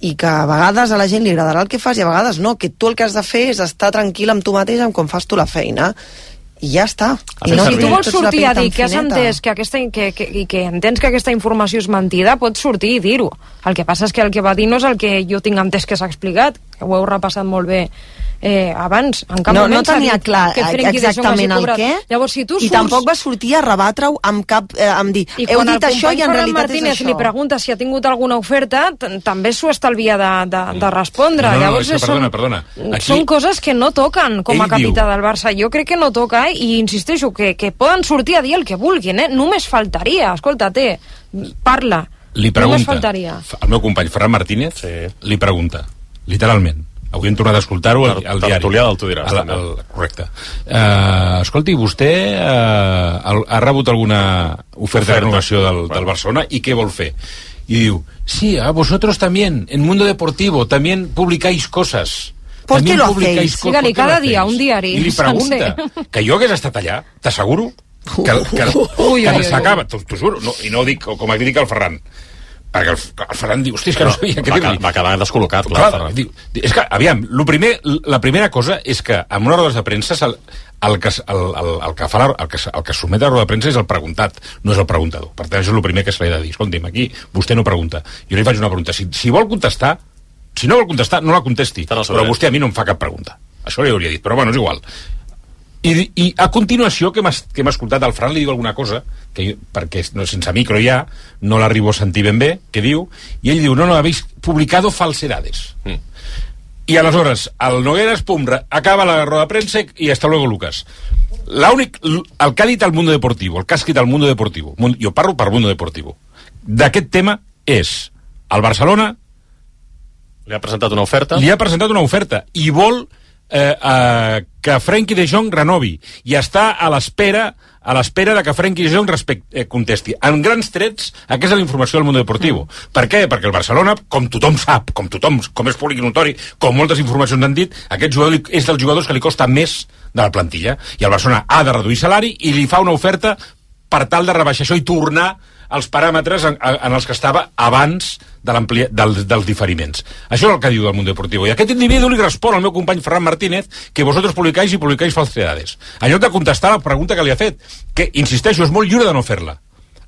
i que a vegades a la gent li agradarà el que fas i a vegades no, que tu el que has de fer és estar tranquil amb tu mateix amb com fas tu la feina i ja està. I no, si tu vols sortir a dir que has entès que, aquesta, que, que, i que entens que aquesta informació és mentida, pots sortir i dir-ho. El que passa és que el que va dir no és el que jo tinc entès que s'ha explicat, que ho heu repassat molt bé eh, abans. En cap no, moment no tenia clar que exactament el què Llavors, si tu i surts... tampoc va sortir a rebatre-ho amb cap... Eh, amb dir, I heu dit això i en Ferran realitat Martínez és això. li pregunta si ha tingut alguna oferta, també s'ho estalvia de, de, de respondre. No, no, Llavors, és que, perdona, perdona. Aquí- són coses que no toquen com a Ell capità diu- del Barça. Jo crec que no toca eh? i insisteixo que, que poden sortir a dir el que vulguin, eh? només faltaria. Escolta, té, parla. Li Només pregunta, faltaria. el meu company Ferran Martínez sí. li pregunta, literalment, avui hem tornat a escoltar-ho al, al diari. Tertulià del Tu diràs, Al, també. al, correcte. Uh, escolti, vostè uh, ha rebut alguna oferta, Oferta. de renovació del, del Barcelona i què vol fer? I diu, sí, a vosotros también, en Mundo Deportivo, también publicáis cosas. ¿Por qué También lo publicáis hacéis? co- Dígale, ¿por qué lo cada día un diari I li pregunta, que jo hagués estat allà, t'asseguro, que, que, que ui. s'acaba, t'ho t'ho juro, no, i no ho dic com a crítica al Ferran, perquè el, el Ferran diu, hosti, és que no, No, sabia què dir-li. va quedar descol·locat, clar, Clar, diu, és que, aviam, lo primer, la primera cosa és que en una roda de premsa el, el, que, el, el, el, que fa la, el, que, el que a la roda de premsa és el preguntat, no és el preguntador. Per tant, això és el primer que se li ha de dir. Escolti'm, aquí vostè no pregunta. Jo li faig una pregunta. Si, si vol contestar, si no vol contestar, no la contesti. Però vostè a mi no em fa cap pregunta. Això li hauria dit, però bueno, és igual. I, i a continuació, que hem, escoltat, al Fran li diu alguna cosa, que jo, perquè no, sense micro ja, no l'arribo a sentir ben bé, que diu, i ell diu, no, no, habéis publicado falsedades. Mm. I aleshores, el Nogueras, pum, acaba la roda de premsa i hasta luego, Lucas. L'únic, el que ha dit al Mundo Deportivo, el que ha escrit al Mundo Deportivo, jo parlo per Mundo Deportivo, d'aquest tema és el Barcelona Li ha presentat una oferta? li ha presentat una oferta i vol eh, eh, que Frenkie de Jong renovi i està a l'espera a l'espera de que Frenkie de Jong respect, eh, contesti. En grans trets, aquesta és la informació del món deportiu. Mm. Per què? Perquè el Barcelona, com tothom sap, com tothom, com és públic i notori, com moltes informacions han dit, aquest jugador és dels jugadors que li costa més de la plantilla. I el Barcelona ha de reduir salari i li fa una oferta per tal de rebaixar això i tornar als paràmetres en, en els que estava abans de l'amplia- dels, diferiments. Això és el que diu el Mundo Deportivo. I aquest individu li respon al meu company Ferran Martínez que vosotros publicáis i publicáis falsedades. En lloc de contestar la pregunta que li ha fet, que, insisteixo, és molt lliure de no fer-la.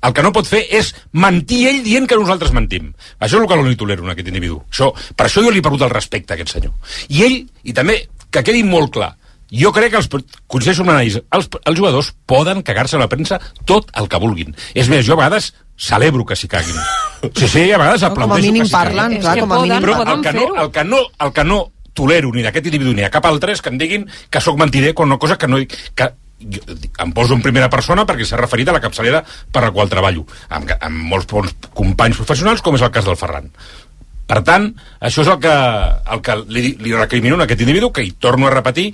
El que no pot fer és mentir ell dient que nosaltres mentim. Això és el que no li tolero en aquest individu. Això, per això jo li he perdut el respecte a aquest senyor. I ell, i també, que quedi molt clar, jo crec que els, coincideixo amb l'anàlisi, els, els jugadors poden cagar-se a la premsa tot el que vulguin. És més, jo a vegades celebro que s'hi caguin. Sí, sí, a vegades com a aplaudeixo mínim que s'hi parlen, clar, com a mínim Però el que, no, el, que no, el que no tolero ni d'aquest individu ni a cap altre és que em diguin que sóc mentider quan una cosa que no... Que, jo em poso en primera persona perquè s'ha referit a la capçalera per la qual treballo amb, amb molts bons companys professionals com és el cas del Ferran Per tant, això és el que, el que li, li recrimino a aquest individu, que hi torno a repetir,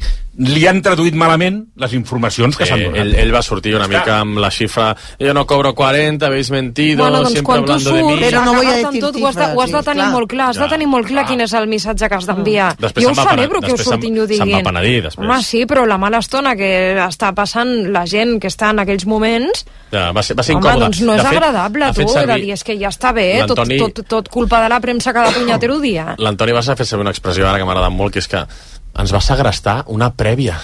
li han traduït malament les informacions que Sí, s'han donat. ell, ell va sortir una mica amb la xifra jo no cobro 40, habéis mentido, Bueno, doncs tu hablando de surts, mí. però no amb decir tot, ho has de, ho has de tenir clar. molt clar, has de Ja, tenir molt clar quin és el missatge que has d'enviar. Després Jo ho celebro que ho surtin i ho se'n va diguin. penedir, després. Home, sí, però la mala estona que està passant la gent que està en aquells moments Ja, va ser, va ser Home, incòmode. doncs no és De fet, agradable, tu, fet de servir- dir, és que ja està bé, tot, tot, tot culpa de la premsa cada punyetero dia. L'Antoni Bassa ha fet servir una expressió ara que m'ha agradat molt, que és que ens va segrestar una prèvia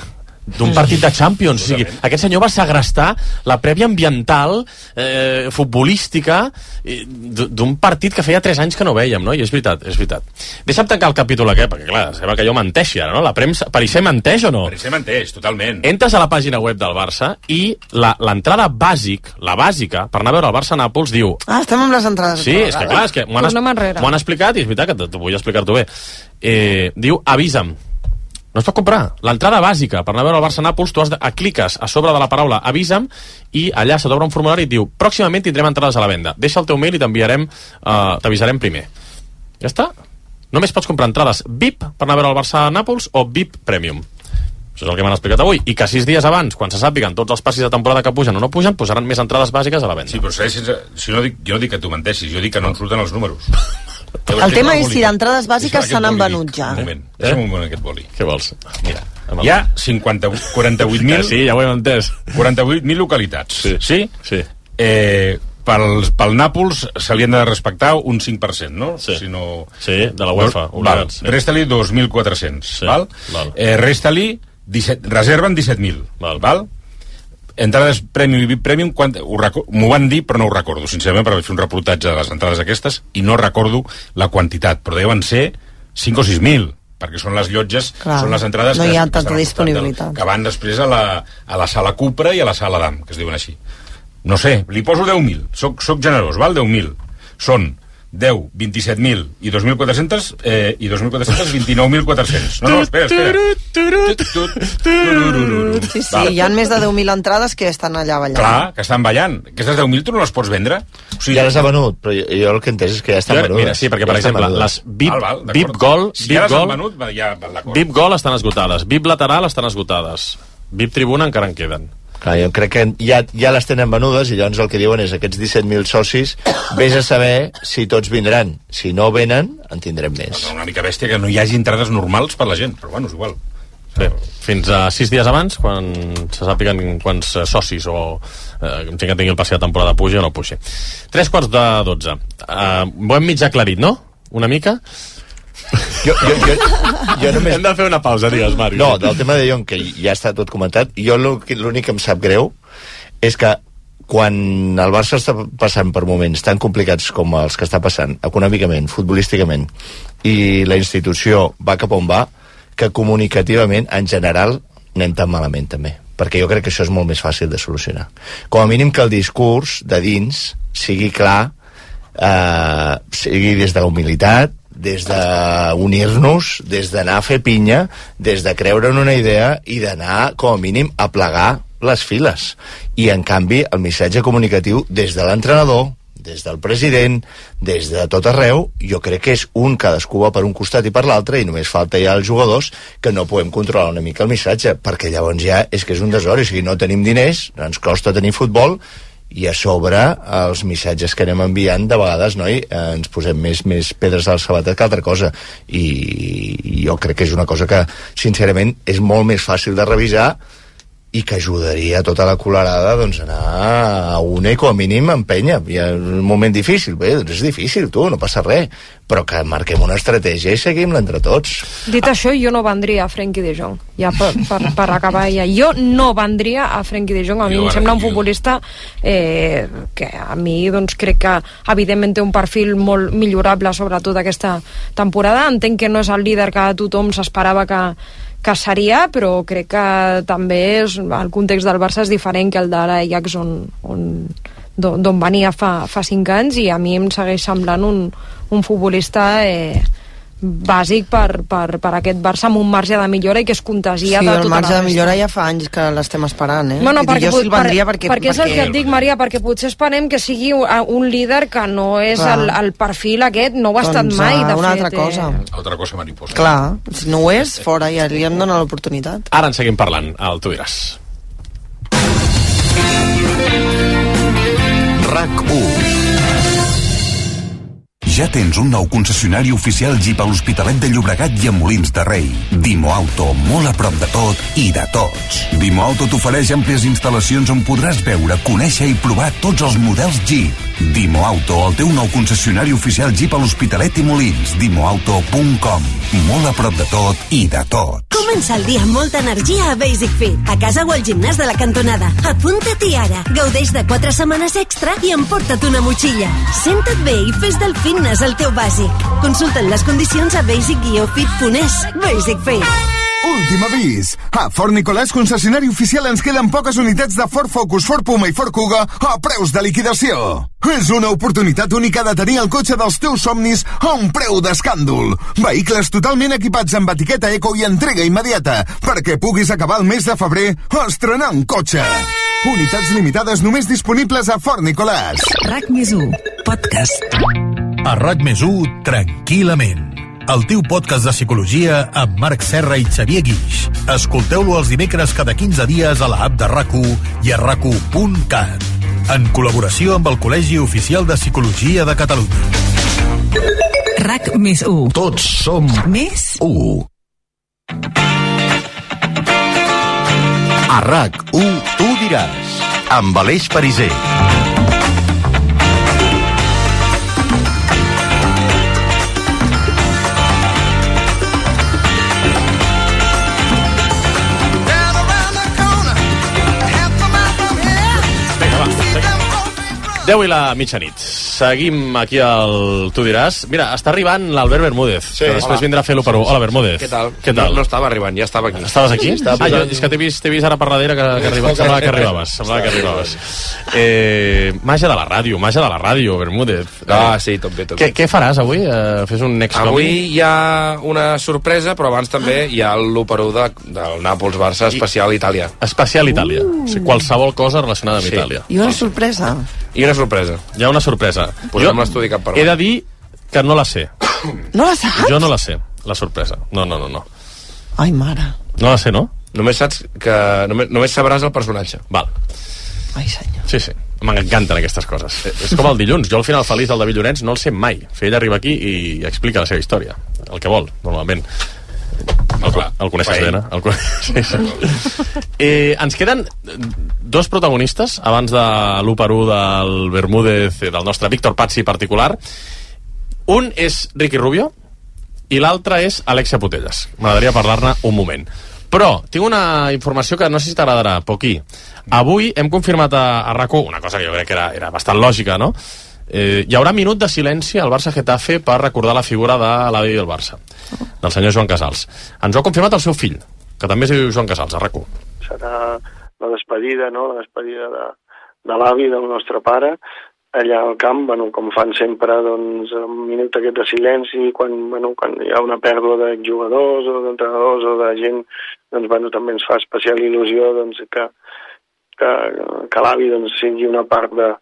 d'un partit de Champions. O sigui, aquest senyor va segrestar la prèvia ambiental, eh, futbolística, eh, d'un partit que feia 3 anys que no veiem, no? I és veritat, és veritat. Deixa'm tancar el capítol aquest, perquè clar, sembla que jo menteixi ara, no? La premsa, Parisser menteix o no? Parisser menteix, totalment. Entres a la pàgina web del Barça i la- l'entrada bàsic, la bàsica, per anar a veure el Barça-Nàpols, diu Ah, estem amb les entrades. Sí, és que clar, és que m'ho han, m'ho han explicat i és veritat que t'ho t'ho vull explicar-t'ho bé. Eh, diu, avisa'm. No es pot comprar. L'entrada bàsica per anar a veure el Barça-Nàpols, tu has de, a cliques a sobre de la paraula avisa'm i allà se t'obre un formulari i et diu pròximament tindrem entrades a la venda. Deixa el teu mail i t'enviarem, uh, t'avisarem primer. Ja està. Només pots comprar entrades VIP per anar a veure el Barça-Nàpols o VIP Premium. Això és el que m'han explicat avui. I que sis dies abans, quan se sàpiguen tots els passis de temporada que pugen o no pugen, posaran més entrades bàsiques a la venda. Sí, però sense... Si no dic, jo no dic que tu menteixis, jo dic que no ens surten els números. El tema és si d'entrades bàsiques se n'han venut ja. Un moment, deixa'm un moment aquest boli. Què vols? Mira, hi ha 50, 48.000... Sí, ja ho hem entès. 48.000 localitats. Sí? Sí. sí. Eh, pel, pel Nàpols se li han de respectar un 5%, no? Sí. Si no... Sí, de la UEFA, Val. obligats, sí. Resta-li 2.400, Sí, val? val. Eh, Resta-li 17... Reserven 17.000, val. val? Entrades Premium i VIP Premium, m'ho van dir, però no ho recordo, sincerament, vaig fer un reportatge de les entrades aquestes i no recordo la quantitat, però deuen ser 5 o 6.000 perquè són les llotges, Clar, són les entrades no que, hi ha que tanta al costat del- disponibilitat. que van després a la, a la sala Cupra i a la sala DAM, que es diuen així. No sé, li poso 10.000, soc, soc generós, val? 10.000. Són 10, 27.000 i 2.400 eh, i 2.400, 29.400. No, no, espera, espera. Sí, sí, hi ha més de 10.000 entrades que estan allà ballant. Clar, que estan ballant. Aquestes 10.000 tu no les pots vendre? O sigui, Ja les ha venut, però jo, el que he entès és que ja estan venudes. mira, sí, perquè, ja per estan exemple, les VIP, Val, val. VIP Gol, Si VIP ja les han Gol, venut, ja. VIP Gol estan esgotades, VIP Lateral estan esgotades, VIP Tribuna encara en queden. Clar, jo crec que ja, ja les tenen venudes i llavors el que diuen és aquests 17.000 socis, vés a saber si tots vindran. Si no venen, en tindrem més. Una mica bèstia que no hi hagi entrades normals per la gent, però bueno, és igual. Bé, fins a sis dies abans, quan se sàpiguen quants eh, socis o eh, gent que tingui el passi de temporada puja o no puja. Tres quarts de dotze. Uh, ho hem mig aclarit, no? Una mica? Jo, jo, jo, jo només... Hem de fer una pausa, digues, Màrius. No, del tema de Jong, que ja està tot comentat, jo l'únic que em sap greu és que quan el Barça està passant per moments tan complicats com els que està passant, econòmicament, futbolísticament, i la institució va cap on va, que comunicativament, en general, anem tan malament també perquè jo crec que això és molt més fàcil de solucionar. Com a mínim que el discurs de dins sigui clar, eh, sigui des de la humilitat, des d'unir-nos, des d'anar a fer pinya, des de creure en una idea i d'anar, com a mínim, a plegar les files. I, en canvi, el missatge comunicatiu des de l'entrenador, des del president, des de tot arreu, jo crec que és un cadascú va per un costat i per l'altre i només falta ja els jugadors que no podem controlar una mica el missatge, perquè llavors ja és que és un desori, o sigui, no tenim diners, ens costa tenir futbol, i a sobre els missatges que anem enviant de vegades noi, eh, ens posem més, més pedres al sabatet que altra cosa. I, i jo crec que és una cosa que sincerament és molt més fàcil de revisar i que ajudaria a tota la colerada doncs, a anar a una i com a mínim empenya hi ha un moment difícil, bé, doncs és difícil tu, no passa res, però que marquem una estratègia i seguim-la entre tots Dit això, jo no vendria a Frenkie de Jong. Ja per, per, per acabar ja. Jo no vendria a Frenkie de Jong. A mi Jo em sembla un futbolista eh, que a mi doncs, crec que evidentment té un perfil molt millorable sobretot aquesta temporada. Entenc que no és el líder que tothom s'esperava que, que seria, però crec que també és, el context del Barça és diferent que el de l'Ajax on, on, d'on venia fa, fa cinc anys i a mi em segueix semblant un, un futbolista eh, bàsic per, per, per aquest Barça amb un marge de millora i que es contagia Sí, de el tota marge la de resta. millora ja fa anys que l'estem esperant, eh? Bueno, perquè, jo sí el vendria per, perquè... perquè és el que et dic, Maria, perquè potser esperem que sigui un, líder que no és Clar. el, el perfil aquest, no ho ha estat Doncs, mai, de eh, una fet. altra cosa. Altra cosa mariposa. Clar, si no ho és, fora, ja li hem donat l'oportunitat. Ara en seguim parlant, el tu diràs. RAC 1 Ja tens un nou concessionari oficial Jeep a l'Hospitalet de Llobregat i a Molins de Rei. Dimo Auto, molt a prop de tot i de tots. Dimo Auto t'ofereix àmplies instal·lacions on podràs veure, conèixer i provar tots els models Jeep. Dimo Auto, el teu nou concessionari oficial Jeep a l'Hospitalet i Molins. Dimoauto.com. Molt a prop de tot i de tot. Comença el dia amb molta energia a Basic Fit, a casa o al gimnàs de la cantonada. Apunta-t'hi ara. Gaudeix de 4 setmanes extra i emporta't una motxilla. Senta't bé i fes del fitness el teu bàsic. Consulta't les condicions a basic-fit.es. Basic Fit. Últim avís. A Fort Nicolàs, concessionari oficial, ens queden poques unitats de Ford Focus, Ford Puma i Ford Kuga a preus de liquidació. És una oportunitat única de tenir el cotxe dels teus somnis a un preu d'escàndol. Vehicles totalment equipats amb etiqueta eco i entrega immediata, perquè puguis acabar el mes de febrer estrenant cotxe. Unitats limitades només disponibles a Fort Nicolàs. RAC més 1, podcast. A RAC més 1, tranquil·lament. El teu podcast de psicologia amb Marc Serra i Xavier Guix. Escolteu-lo els dimecres cada 15 dies a la app de rac i a rac En col·laboració amb el Col·legi Oficial de Psicologia de Catalunya. RAC més 1. Tots som més 1. A RAC 1, tu diràs. Amb Aleix Pariser. 10 i la mitjanit. Seguim aquí al Tu diràs. Mira, està arribant l'Albert Bermúdez, sí, que després hola. vindrà a fer l'Operú. Hola, Bermúdez. Què tal? Què tal? No, no estava arribant, ja estava aquí. Estaves aquí? Estava ah, jo, és que t'he vist, vist ara per darrere que, que arribaves. Semblava que arribaves. Semblava que arribaves. Eh, màgia de la ràdio, màgia de la ràdio, Bermúdez. Ah, sí, tot bé, tot Què, bé. què faràs avui? Eh, fes un next Avui hi ha una sorpresa, però abans també hi ha l'1 de, del Nàpols-Barça especial Itàlia. Especial Itàlia. Uh. O sigui, qualsevol cosa relacionada amb Sí. Itàlia. I una sorpresa. I una sorpresa. Hi ha una sorpresa. Posem l'estudi cap per He de dir que no la sé. No la saps? Jo no la sé, la sorpresa. No, no, no, no. Ai, mare. No la sé, no? Només saps que... Només, només sabràs el personatge. Val. Ai, senyor. Sí, sí. M'encanten aquestes coses. Eh, És com el dilluns. Jo al final feliç del David Llorenç no el sé mai. Sigui, ell arriba aquí i explica la seva història. El que vol, normalment. El, clar, el coneixes bé, no? El, con- sí, sí. Eh, ens queden dos protagonistes abans de l'1 1 del Bermúdez, eh, del nostre Víctor Pazzi particular. Un és Ricky Rubio i l'altre és Alexia Putelles. M'agradaria parlar-ne un moment. Però tinc una informació que no sé si t'agradarà, Poquí. Avui hem confirmat a, a rac una cosa que jo crec que era, era bastant lògica, no? Eh, hi haurà minut de silenci al Barça-Getafe per recordar la figura de l'avi del Barça, del senyor Joan Casals. Ens ho ha confirmat el seu fill, que també es diu Joan Casals, a rac serà la despedida, no? la despedida de, de l'avi, del nostre pare, allà al camp, bueno, com fan sempre, doncs, un minut aquest de silenci, quan, bueno, quan hi ha una pèrdua de jugadors o d'entrenadors o de gent, doncs, bueno, també ens fa especial il·lusió doncs, que, que, que l'avi doncs, sigui una part de,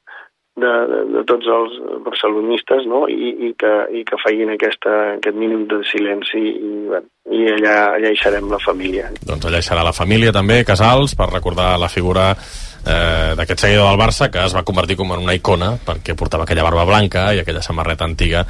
de, de, de tots els barcelonistes no? I, i, que, i que feien aquesta, aquest minut de silenci i, i allà, allà hi serem la família. Doncs allà hi serà la família també, Casals, per recordar la figura eh, d'aquest seguidor del Barça que es va convertir com en una icona perquè portava aquella barba blanca i aquella samarreta antiga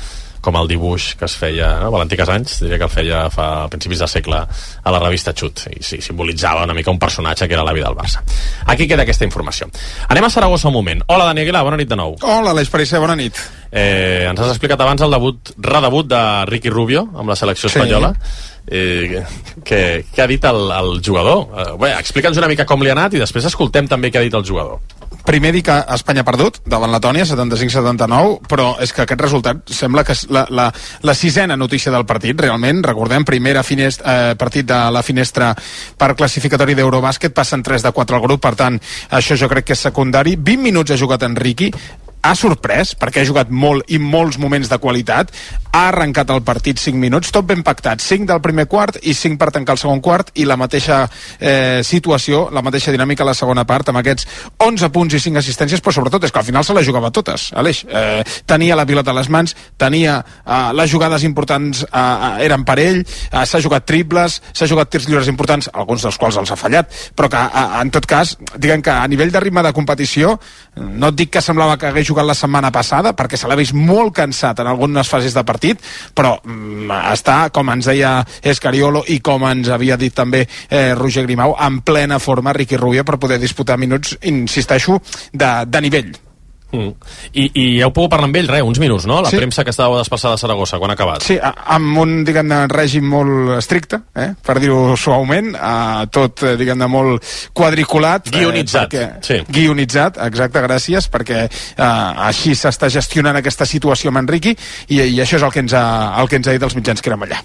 com el dibuix que es feia no? Valentí Casanys, diria que el feia fa a principis de segle a la revista Xut i sí, simbolitzava una mica un personatge que era l'avi del Barça aquí queda aquesta informació anem a Saragossa un moment, hola Dani Aguilar, bona nit de nou Hola, Aleix Parissa, bona nit. eh, ens has explicat abans el debut, redebut de Ricky Rubio amb la selecció Sí. espanyola eh, què, què ha dit el, el jugador? Eh, bé, explica'ns una mica com li ha anat i després escoltem també què ha dit el jugador. Primer dir que Espanya ha perdut davant Letònia, 75-79, però és que aquest resultat sembla que és la, la, la sisena notícia del partit, realment. Recordem, primera finestra, eh, partit de la finestra per classificatori d'Eurobàsquet, passen 3 de 4 al grup, per tant, això jo crec que és secundari. 20 minuts ha jugat Enriqui, ha sorprès perquè ha jugat molt i molts moments de qualitat ha arrencat el partit 5 minuts tot ben pactat, 5 del primer quart i 5 per tancar el segon quart i la mateixa eh, situació, la mateixa dinàmica a la segona part amb aquests 11 punts i 5 assistències però sobretot és que al final se la jugava totes Aleix, eh, tenia la pilota a les mans tenia eh, les jugades importants eh, eren per ell, eh, s'ha jugat triples s'ha jugat tirs lliures importants alguns dels quals els ha fallat, però que eh, en tot cas diguem que a nivell de ritme de competició no et dic que semblava que hagués jugat la setmana passada perquè se l'ha vist molt cansat en algunes fases de partit però mm, està, com ens deia Escariolo i com ens havia dit també eh, Roger Grimau, en plena forma Ricky Rubio per poder disputar minuts insisteixo, de, de nivell Mm. I, I heu pogut parlar amb ell, res, uns minuts, no? La Sí. premsa que estava desplaçada a Saragossa, quan ha acabat. Sí, amb un, diguem-ne, règim molt estricte, eh? per dir-ho suaument, eh, tot, eh, diguem-ne, molt quadriculat. Guionitzat, Eh, perquè, sí. Guionitzat, exacte, gràcies, perquè eh, així s'està gestionant aquesta situació amb Enriqui i, i això és el que, ens ha, el que ens ha dit els mitjans que érem allà.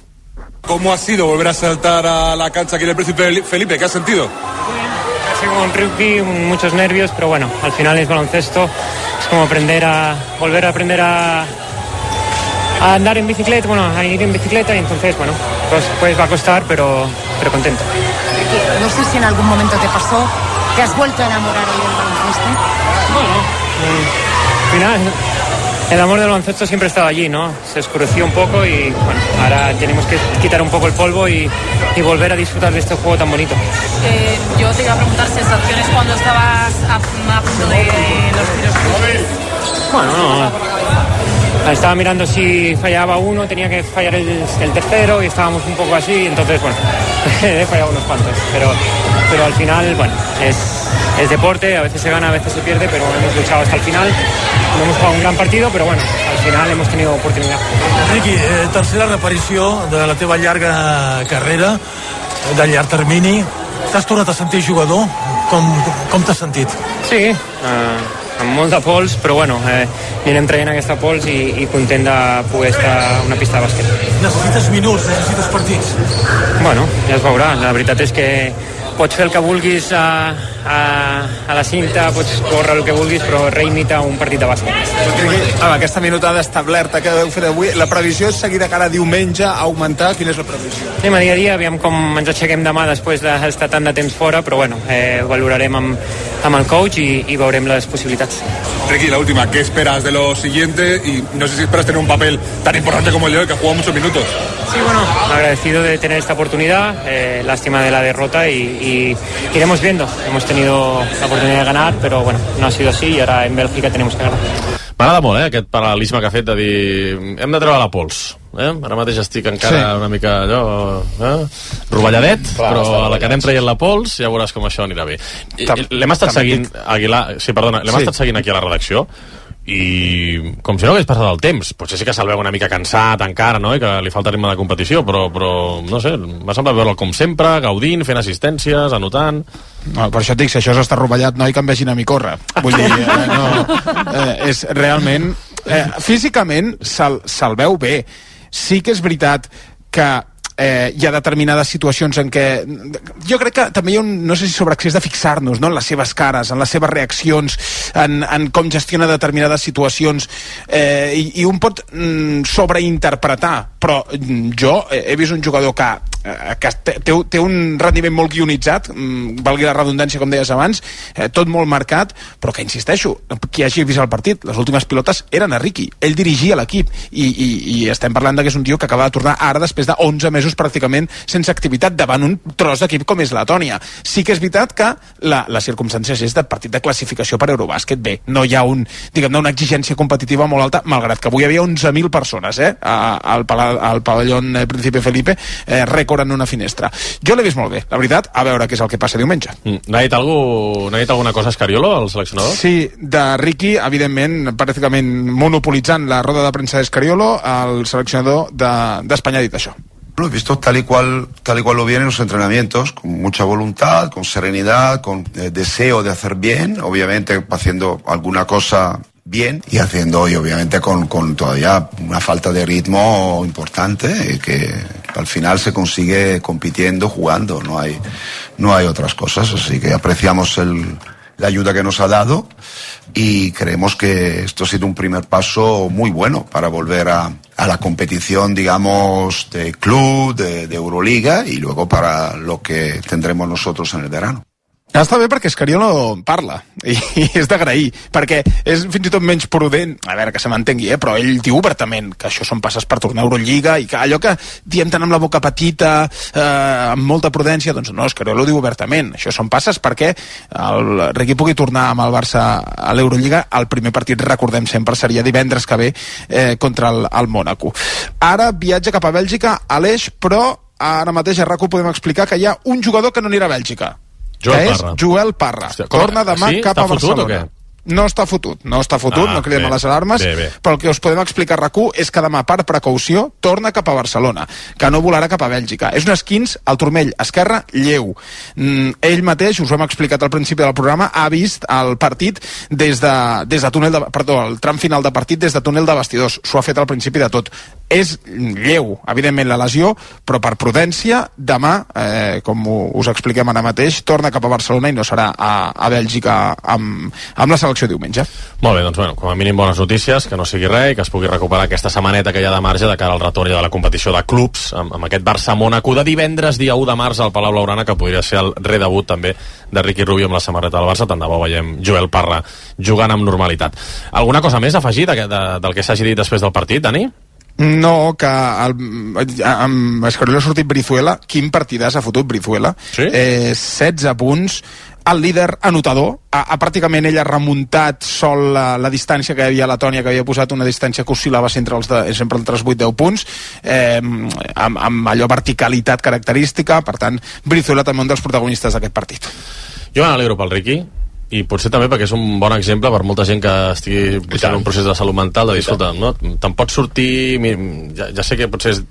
¿Cómo ha sido volver a saltar a la cancha aquí en el Príncipe Felipe? ¿Qué has sentido? Ha sido un rugby, muchos nervios, pero bueno, al final es baloncesto. Como aprender a volver a aprender a, a andar en bicicleta, bueno, a ir en bicicleta y entonces, bueno, pues, pues va a costar, pero, pero contento. No sé si en algún momento te pasó que has vuelto a enamorar hoy del baloncesto. Al final, el amor del baloncesto siempre estaba allí, ¿no? Se oscureció un poco y bueno, ahora tenemos que quitar un poco el polvo y, y volver a disfrutar de este juego tan bonito. Eh, yo te iba a preguntar sensaciones cuando estabas a, a punto de los tiros. Bueno, no. Estaba mirando si fallaba uno, tenía que fallar el, el tercero y estábamos un poco así, entonces, bueno, he fallado unos cuantos. Pero, pero al final, bueno, es, es deporte, a veces se gana, a veces se pierde, pero hemos luchado hasta el final. No hemos jugado un gran partido, però bueno, al final hemos tenido oportunidad. Riqui, eh, tercera reparició de la teva llarga carrera, de llarg termini. T'has tornat a sentir jugador? Com, com t'has sentit? Sí, eh, amb molt de pols, però bueno, eh, anirem traient aquesta pols i, i content de poder estar a una pista de bàsquet. Necessites minuts, necessites partits. Bueno, ja es veurà. La veritat és que pots fer el que vulguis a, a, a la cinta, pots córrer el que vulguis, però reimita un partit de bàsquet. Amb aquesta minutada establerta que heu fet avui, la previsió és seguir de cara a diumenge a augmentar. Quina és la previsió? Anem a dia a dia, aviam com ens aixequem demà després d'estar tant de temps fora, però bueno, eh, valorarem amb, amb el coach i, i veurem les possibilitats. Ricky, la última, ¿qué esperas de lo siguiente? Y no sé si esperas tener un papel tan importante como el de hoy, que ha jugado muchos minutos. Sí, bueno, agradecido de tener esta oportunidad, eh, lástima de la derrota y, y iremos viendo. Hemos tenido la oportunidad de ganar, pero bueno, no ha sido así y ahora en Bélgica tenemos que ganar. M'agrada molt, eh, aquest paral·lelisme que ha fet de dir hem de treure la pols. Eh? Ara mateix estic encara Sí. una mica allò, eh? rovelladet, Clar, però a la que anem traient la pols ja veuràs com això anirà bé. L'hem estat seguint, Aguilar, sí, perdona, l'hem Sí. estat seguint aquí a la redacció i com si no hagués passat el temps potser sí que se'l veu una mica cansat encara no? i que li falta ritme de competició però, però no sé, m'ha semblat veure'l com sempre gaudint, fent assistències, anotant No, per això et dic, si això s'està rovellat, noi, que em vegin a mi córrer. Vull dir, eh, no, eh, és realment... Eh, físicament se'l se veu bé. Sí que és veritat que eh, hi ha determinades situacions en què jo crec que també hi ha un, no sé si sobreaccés de fixar-nos no? en les seves cares, en les seves reaccions en, en com gestiona determinades situacions eh, i, i un pot mm, sobreinterpretar però mm, jo he vist un jugador que, eh, que té, té, un rendiment molt guionitzat mm, valgui la redundància com deies abans eh, tot molt marcat, però que insisteixo qui hagi vist el partit, les últimes pilotes eren a Ricky, ell dirigia l'equip i, i, i estem parlant que és un tio que acaba de tornar ara després de 11 mesos pràcticament sense activitat davant un tros d'equip com és Letònia. Sí que és veritat que la, les circumstàncies és de partit de classificació per Eurobàsquet. Bé, no hi ha un, diguem una exigència competitiva molt alta, malgrat que avui hi havia 11.000 persones eh, al, pala, al pavellón eh, Príncipe Felipe, eh, rècord en una finestra. Jo l'he vist molt bé, la veritat, a veure què és el que passa diumenge. Mm. N'ha dit, algú, dit alguna cosa Escariolo, el seleccionador? Sí, de Ricky, evidentment, pràcticament monopolitzant la roda de premsa d'Escariolo, el seleccionador de- d'Espanya de, ha dit això. Lo he visto tal y cual tal y cual lo viene en los entrenamientos, con mucha voluntad, con serenidad, con eh, deseo de hacer bien, obviamente haciendo alguna cosa bien y haciendo y obviamente con, con todavía una falta de ritmo importante eh, que al final se consigue compitiendo, jugando, no hay no hay otras cosas, así que apreciamos el la ayuda que nos ha dado y creemos que esto ha sido un primer paso muy bueno para volver a, a la competición, digamos, de club, de, de Euroliga y luego para lo que tendremos nosotros en el verano. Està bé perquè Escariolo parla i, i és d'agrair, perquè és fins i tot menys prudent, a veure que se m'entengui, eh, però ell diu obertament que això són passes per tornar a Eurolliga i que allò que diem tant amb la boca petita, eh, amb molta prudència, doncs no, Escariolo diu obertament, això són passes perquè el Riqui pugui tornar amb el Barça a l'Eurolliga, el primer partit, recordem sempre, seria divendres que ve eh, contra el, el Mònaco. Ara viatja cap a Bèlgica, a l'Eix, però ara mateix a RACO podem explicar que hi ha un jugador que no anirà a Bèlgica Joel que és Parra. Joel Parra. Hòstia, Torna demà sí? cap a fotut Barcelona. No està fotut, no està fotut, Ah, no cridem bé. a les alarmes, Bé, bé. però el que us podem explicar a rac és que demà, per precaució, torna cap a Barcelona, que no volarà cap a Bèlgica. És un esquins al turmell esquerre lleu. Mm, ell mateix, us ho hem explicat al principi del programa, ha vist el partit des de, des de túnel de, perdó, el tram final de partit des de túnel de vestidors. S'ho ha fet al principi de tot. És lleu, evidentment, la lesió, però per prudència, demà, eh, com us expliquem ara mateix, torna cap a Barcelona i no serà a, a Bèlgica amb, amb la selecció diumenge. Molt bé, doncs bueno, com a mínim bones notícies, que no sigui res i que es pugui recuperar aquesta setmaneta que hi ha de marge de cara al retorn de la competició de clubs amb, amb aquest Barça-Mónaco de divendres, dia 1 de març al Palau Blaugrana, que podria ser el redebut també de Ricky Rubio amb la samarreta del Barça, tant de bo veiem Joel Parra jugant amb normalitat. Alguna cosa més a afegir de, de, del que s'hagi dit després del partit, Dani? No, que el, amb Escariolo ha sortit Brizuela. Quin partidàs ha fotut Brizuela? Sí? Eh, 16 punts, el líder anotador, ha, ha pràcticament ell ha remuntat sol la, la distància que hi havia a Letònia, que havia posat una distància que oscil·lava sempre, els de, sempre entre els 8-10 punts, eh, amb, amb allò verticalitat característica, per tant, Brizuela també un dels protagonistes d'aquest partit. Jo m'alegro pel Ricky, i potser també perquè és un bon exemple per molta gent que estigui en un procés de salut mental de dir, escolta, no, te'n pots sortir ja, ja sé que potser és,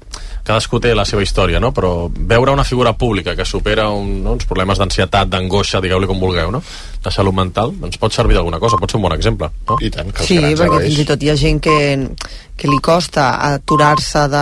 cadascú té la seva història, no? però veure una figura pública que supera un, no, uns problemes d'ansietat, d'angoixa, digueu-li com vulgueu, no? de salut mental, doncs pot servir d'alguna cosa, pot ser un bon exemple. No? I tant, Sí, perquè fins i tot hi ha gent que, que li costa aturar-se de